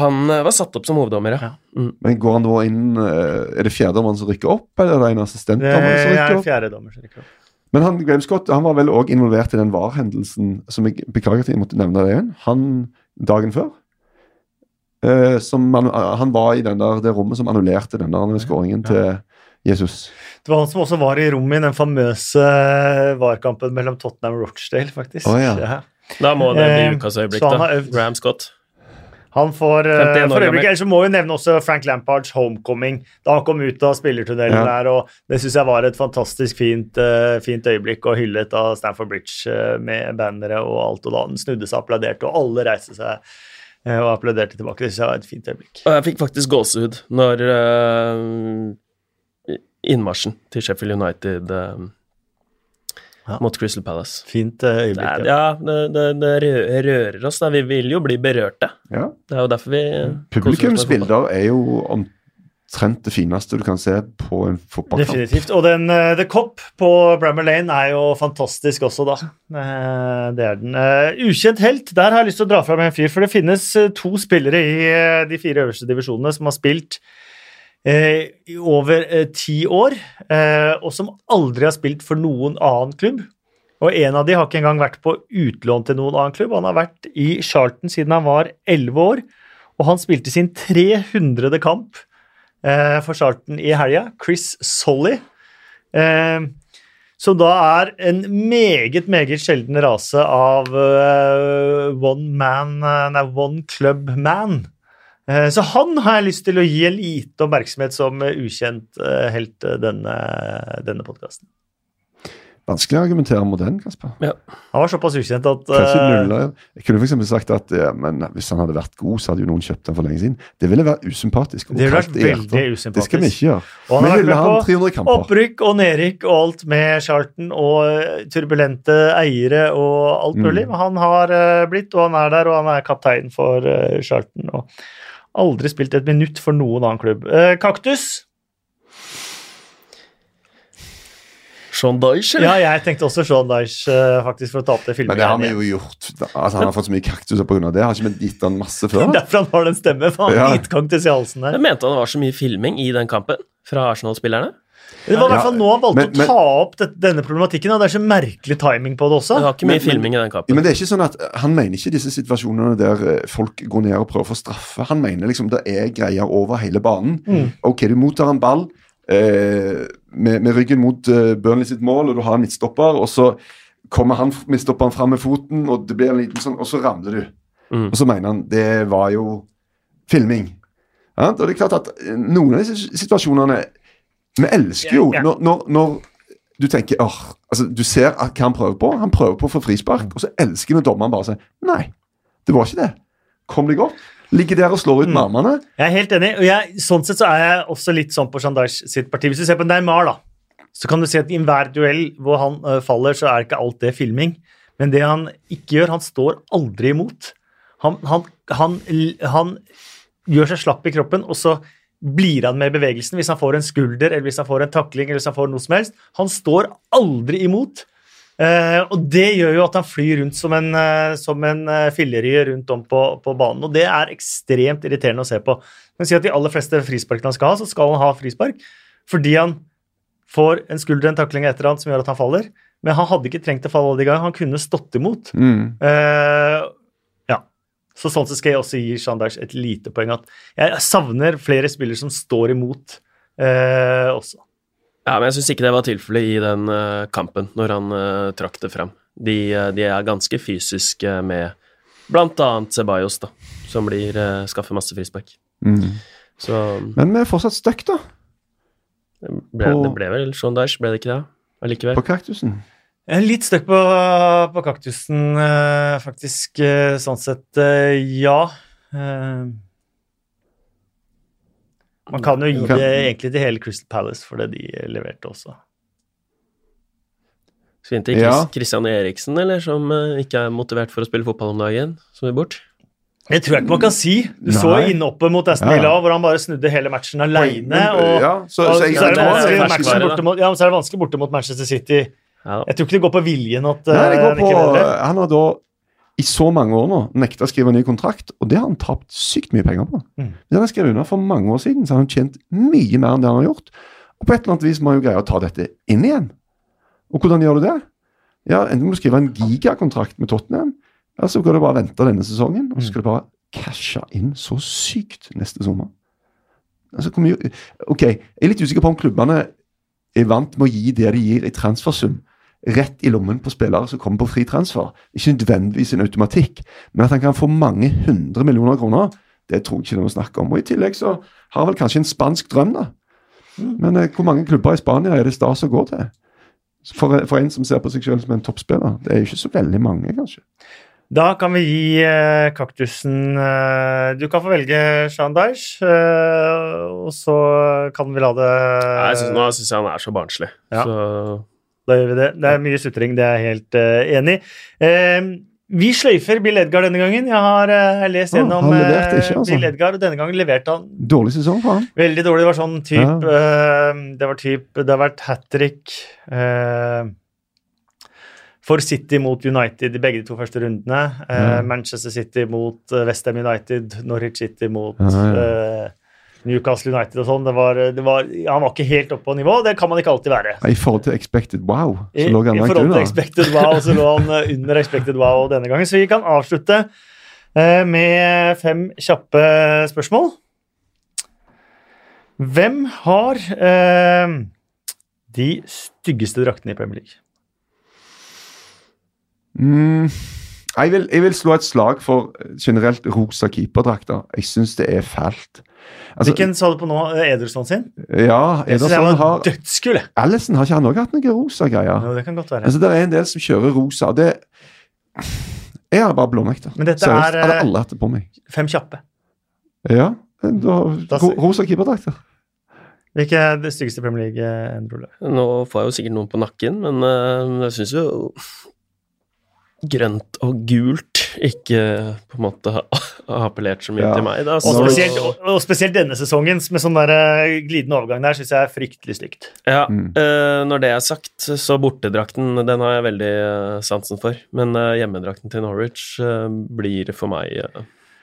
Han var satt opp som hoveddommer, ja. Ja. Mm. Men går han da inn eh, Er det fjerdedommeren som rykker opp, eller er det en assistentdommer som er rykker opp? fjerdedommer. som rykker opp. Men han, Graham Scott han var vel òg involvert i den VAR-hendelsen som jeg beklager at jeg måtte nevne det igjen. Han dagen før. Uh, som han, han var i den der, det rommet som annullerte den der skåringen til Jesus. Det var han som også var i rommet i den famøse VAR-kampen mellom Tottenham og Rochdale, faktisk. Oh, ja. Ja. Da må det bli Eh, ukas øyeblikk, da. Graham Scott. Han får uh, for øyeblikket, Ellers så må vi nevne også Frank Lampards homecoming. Da han kom ut av spillertunnelen Ja. der, og det syns jeg var et fantastisk fint, uh, fint øyeblikk, og hyllet av Stamford Bridge uh, med bannere og alt, og da han snudde seg og applauderte, og alle reiste seg og applauderte tilbake. Det syns jeg var et fint øyeblikk. Og jeg fikk faktisk gåsehud når innmarsjen til Sheffield United Ja. mot Crystal Palace. Fint eh, Det øyeblikk. ja. det, det, det rører oss. Da. Vi vil jo bli berørte. Ja. Det er jo derfor vi. Publikumsbilder er jo omtrent det fineste du kan se på en fotballkamp. Definitivt. Og den uh, The Cop på Brammer Lane er jo fantastisk også, da. Uh, det er den. Uh, ukjent helt, der har jeg lyst til å dra fram en fyr, for det finnes to spillere i de fire øverste divisjonene som har spilt i over eh, ti år, eh, og som aldri har spilt for noen annen klubb. Og en av de har ikke engang vært på utlån til noen annen klubb. Han har vært i Charlton siden han var 11 år, og han spilte sin 300. kamp eh, for Charlton i helga. Chris Solly. Eh, som da er en meget, meget sjelden rase av eh, one man eh, Nei, one club man. Eh, så han har jeg lyst til å gi en lite oppmerksomhet som eh, ukjent eh, helt denne, denne podkasten. Vanskelig å argumentere mot den, Kasper. Ja. Han var såpass ukjent at eh. Jeg kunne eksempel sagt at ja, men hvis han hadde vært god, så hadde jo noen kjøpt den for lenge siden. Det ville vært usympatisk. Det ville vært veldig usympatisk. Det skal vi ikke gjøre. Og han Vi har vært med på 300 kamper. Opprykk og nedrykk og alt med Charlton og turbulente eiere og alt Mm. mulig. Mm. han har blitt, og han er der, og han er kaptein for uh, Charlton. Og aldri spilt et minutt for noen annen klubb. Eh, Kaktus? Sean Dyche, Ja, jeg tenkte også Sean Dyche, eh, faktisk, for å ta opp det Men det har vi filmet. jo gjort. Altså, han har fått så mye kaktuser pga. det. Har ikke vi gitt han masse før? Derfor han har den stemmen, for han Ja. har gitkaktus i halsen her. Jeg mente han det var så mye filming i den kampen fra Arsenal-spillerne. Det var i hvert fall nå han valgte Men- men- å ta opp det, denne problematikken, og det er så merkelig timing på det også. Det var ikke Men- filming i den Ja, kampen. men det er ikke sånn at Han mener ikke disse situasjonene der eh, folk går ned og prøver å få straffe. Han mener liksom det er greier over hele banen. Mm. Ok, du mottar en ball eh, med, med ryggen mot eh, Burnley sitt mål, og du har en midtstopper, og så kommer han midtstopperen fram med foten, og det blir en liten sånn, og så ramler du. Mm. Og så mener han det var jo filming. Ja, og det er klart at eh, noen av disse situasjonene Vi elsker jo. Når, når, når du tenker åh, altså Du ser hva han prøver på. Han prøver på å få frispark, og så elsker vi når dommeren bare sier nei, det var ikke det. Kom deg opp. Ligger der og slår ut med armene. Jeg er helt enig, og jeg, sånn sett så er jeg også litt sånn på Shandaj sitt parti. Hvis du ser på Neymar, da, så kan du se at i enhver duell hvor han øh, faller, så er ikke alt det filming. Men det han ikke gjør, han står aldri imot. Han, han, han, han gjør seg slapp i kroppen, og så blir han med i bevegelsen hvis han får en skulder, eller hvis han får en takling, eller hvis han får noe som helst. Han står aldri imot. Eh, og det gjør jo at han flyr rundt som en, uh, som en eh, fillerye rundt om på, på banen. Og det er ekstremt irriterende å se på. Men si at de aller fleste frisparkene han skal ha, så skal han ha frispark fordi han får en skulder, en takling etter annet som gjør at han faller. Men han hadde ikke trengt å falle alle de gangene. Han kunne stått imot. Mm. Eh. Så sånn så skal jeg også gi Shandaj et lite poeng. At jeg savner flere spillere som står imot eh, også. Ja, men jeg syns ikke det var tilfellet i den uh, kampen, når han uh, trakk det fram. De, uh, de er ganske fysiske med annet Ceballos, da, som blir uh, skaffer masse frispark. Mm. Så Men vi er fortsatt stuck, da, det ble, På- det ble vel Sean ble det ikke det? Allikevel. på kaktusen. Jeg er litt støkk på, på kaktusen, eh, faktisk. eh, sånn sett, eh, ja. Man kan jo gi det egentlig til hele Crystal Palace for det de leverte også. Skal vi inn til Ja. Christian Eriksen, eller, som ikke er motivert for å spille fotball om dagen, som er bort? Det tror jeg ikke man kan si. Du så innoppe mot Aston Ja, ja. Hvor han bare snudde hele matchen aleine. Og, ja, så, og så ja, så er det vanskelig borte mot Manchester City. Ja. Jeg tror ikke det går på viljen at Nei, det eh, går på, leverer. han har da i så mange år nå nekta å skrive ny kontrakt, og det har han tapt sykt mye penger på. Mm. Hvis han har skrevet under for mange år siden, så har han tjent mye mer enn det han har gjort. Og på et eller annet vis må han jo greie å ta dette inn igjen. Og hvordan gjør du det? Ja, Enten må du skrive en gigakontrakt med Tottenham, eller så kan du bare vente denne sesongen, og så skal du bare cashe inn så sykt neste sommer. Altså, ok, Jeg er litt usikker på om klubbene er vant med å gi det de gir i transfersum rett i lommen på spillere som kommer på fri transfer. Ikke nødvendigvis en automatikk, men at han kan få mange hundre millioner kroner, det tror jeg ikke det er noe å snakke om. Og I tillegg så har han vel kanskje en spansk drøm, da. Men eh, hvor mange klubber i Spania er det stas å gå til? For, for en som ser på seg selv som en toppspiller. Det er jo ikke så veldig mange, kanskje. Da kan vi gi eh, kaktusen eh, Du kan få velge Shan Dyche, eh, og så kan vi la det Nei, jeg synes, nå syns jeg han er så barnslig. Ja. Så Da gjør vi det. Det er mye sutring, det er jeg helt uh, enig i. Uh, vi sløyfer Bill Edgar denne gangen. Jeg har uh, lest gjennom ikke, altså. Bill Edgar, og denne gangen leverte han Dårlig sesong for han. veldig dårlig. Det var sånn type eh, Det var type Det har vært hat trick for City mot United i begge de to første rundene. Ja. Manchester City mot Westham West Ham United, Norwich City mot Ja, ja. Newcastle United og sånn. Det var, det var, han var ikke helt oppe på nivå. Det kan man ikke alltid være. I forhold til expected wow, så lå han I forhold til expected wow, så lå han eh, under expected wow denne gangen. Så vi kan avslutte eh, med fem kjappe spørsmål. Hvem har eh, de styggeste draktene i Premier League? Mm, jeg, vil, jeg vil slå et slag for eh, generelt rosa keeperdrakter. Jeg syns det er fælt. Altså, Hvilken sa du på nå? Eh, Ederson sin? Ja, Ederson har dødskul. Allison har ikke han òg hatt noen rosa greier? Jo, det kan godt være. Altså, det er en del som kjører rosa, det Jeg har bare blånekter. Men dette Seriøst. er, Hadde eh, alle hatt det på meg. Fem kjappe. Ja. Da, Da ro, rosa keeperdrakter. Hvilke er det styggeste Premier League, Endre nå får jeg jo sikkert noen på nakken, men jeg syns jo grønt og gult ikke på en måte <laughs> har appellert så mye Ja. til meg. Da. Og spesielt, og, og spesielt denne sesongen, med sånn der eh, glidende overgang der, syns jeg er fryktelig stygt. ja, Mm. uh, når det er sagt, så bortedrakten den har jeg veldig uh, sansen for. Men uh, hjemmedrakten til Norwich blir for meg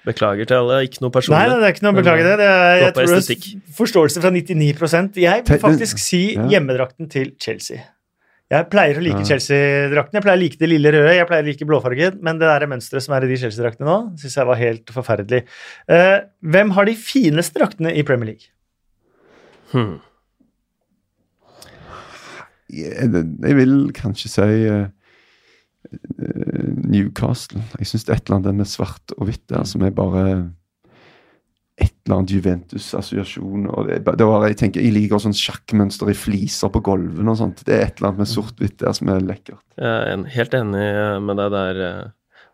Beklager til alle, ikke noe personlig. nei, det er ikke noe å beklage det. det er, jeg tror det er forståelse fra 99 Jeg vil faktisk si hjemmedrakten til Chelsea. Jeg pleier å like Ja. Chelsea-drakten. Jeg pleier å like det lille røde, jeg pleier å like blåfarget, men det der mønsteret som er i de Chelsea-draktene nå, syns jeg var helt forferdelig. Uh, hvem har de fineste draktene i Premier League? Hmm. Jeg, jeg vil kanskje si eh, eh, Newcastle. Jeg syns det er et eller annet med svart og hvitt der som er bare et eller annet Juventus-assosiasjon. og det, det var, Jeg tenker, jeg liker sånn sjakkmønster i fliser på gulvene og sånt. Det er et eller annet med sort-hvitt der som er lekkert. Jeg er en, helt enig med deg der. eh.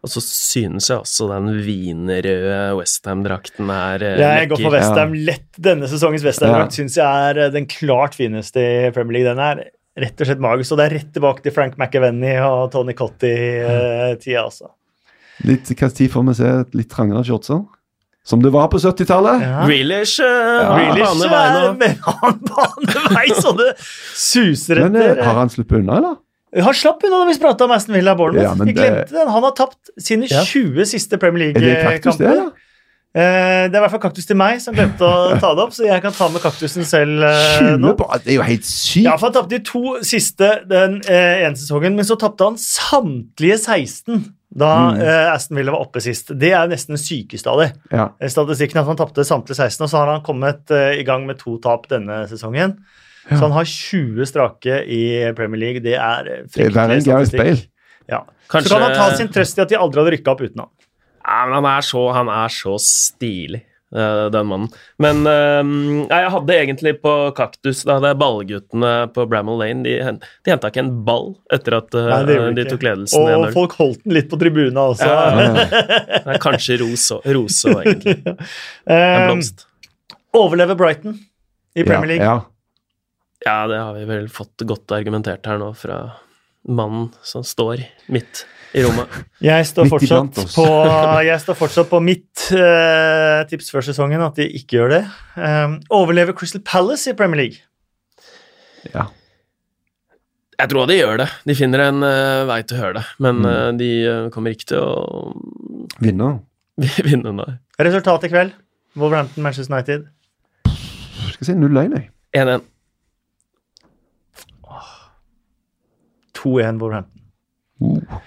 Og så synes jeg også den wienerrøde Westham-drakten er eh, Jeg går for Westham ja. lett. Denne sesongens Westham-drakt Ja. syns jeg er eh, den klart fineste i Premier League. Den er rett og slett magisk, og det er rett tilbake til Frank McAvenny og Tony Cotty-tida, altså. Litt hva tid får vi se et litt trangere shortser? Som det var på 70-tallet? Ja. Grealish uh, ja. er med han banevei, så det suser etter. Men uh, har han sluppet unna, eller? Han slapp unna da vi prata om Aston Villa Bournemouth. Ja, vi glemte det- den. Han har tapt sine Ja. 20 siste Premier Er det kaktus, det, League-kamper. Eh, er i hvert fall kaktus til meg, som glemte å <laughs> ta det opp, så jeg kan ta med kaktusen selv eh, 20 nå. Det er jo helt sykt! Ja, for Han tapte de to siste den eh, ene sesongen, men så tapte han samtlige 16 da Mm. eh, Aston Villa var oppe sist. Det er nesten sykeste av det. Ja. Eh, Statistikken er at han tapte samtlige 16, og så har han kommet eh, i gang med to tap denne sesongen. Så han har 20 strake i Premier League. Det er Det fryktelig statistikk. Ja. Kanskje- Så kan han ta sin trøst i at de aldri hadde rykka opp uten han. Ja, men han er så, han er så stilig, den mannen. Men eh, nei, jeg hadde egentlig på kaktus Da hadde jeg ballguttene på Bramall Lane De, de henta ikke en ball etter at eh, Nei, de tok ledelsen Og 1-0. folk holdt den litt på tribuna også. Ja. Ja, ja. <laughs> Det er kanskje ros rose òg, egentlig. <laughs> En blomst. blomst. overleve Brighton. i Premier League. Ja, Ja, det har vi vel fått godt argumentert her nå fra mannen som står midt i rommet. Jeg står, fortsatt på, jeg står fortsatt på mitt uh, tips før sesongen, at de ikke gjør det. Um, overlever Crystal Palace i Premier League? ja. Jeg tror de gjør det. De finner en uh, vei til å høre det, men Mm. uh, de kommer ikke til å Vinne? <laughs> vinne nei. Resultat i kveld? Wolverhampton, Manchester United. Skal jeg si 0-1, jeg. 1-1. 2-1 Wolverhampton. Uh.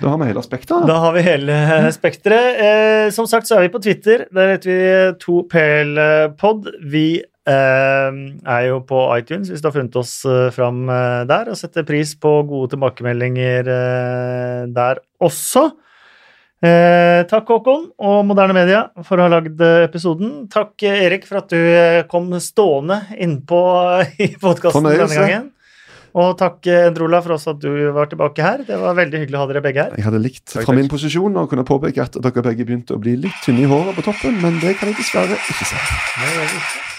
Da har vi hele spekteret. Da har vi hele spekteret. Eh, som sagt så er vi på Twitter. Der heter vi 2PLpod. Vi eh, er jo på iTunes hvis du har funnet oss eh, fram eh, der, og setter pris på gode tilbakemeldinger eh, der også. Eh, takk, Håkon og Moderne Media, for å ha lagd eh, episoden. Takk, eh, Erik, for at du eh, kom stående innpå <laughs> i podkasten denne gangen. Og takk, eh, Endrola, for også at du var tilbake her. Det var veldig hyggelig å ha dere begge her. Jeg hadde likt Takk, fra min posisjon å kunne påpeke at dere begge begynte å bli litt tynne i håret på toppen, men det kan jeg dessverre ikke si. Moderne media.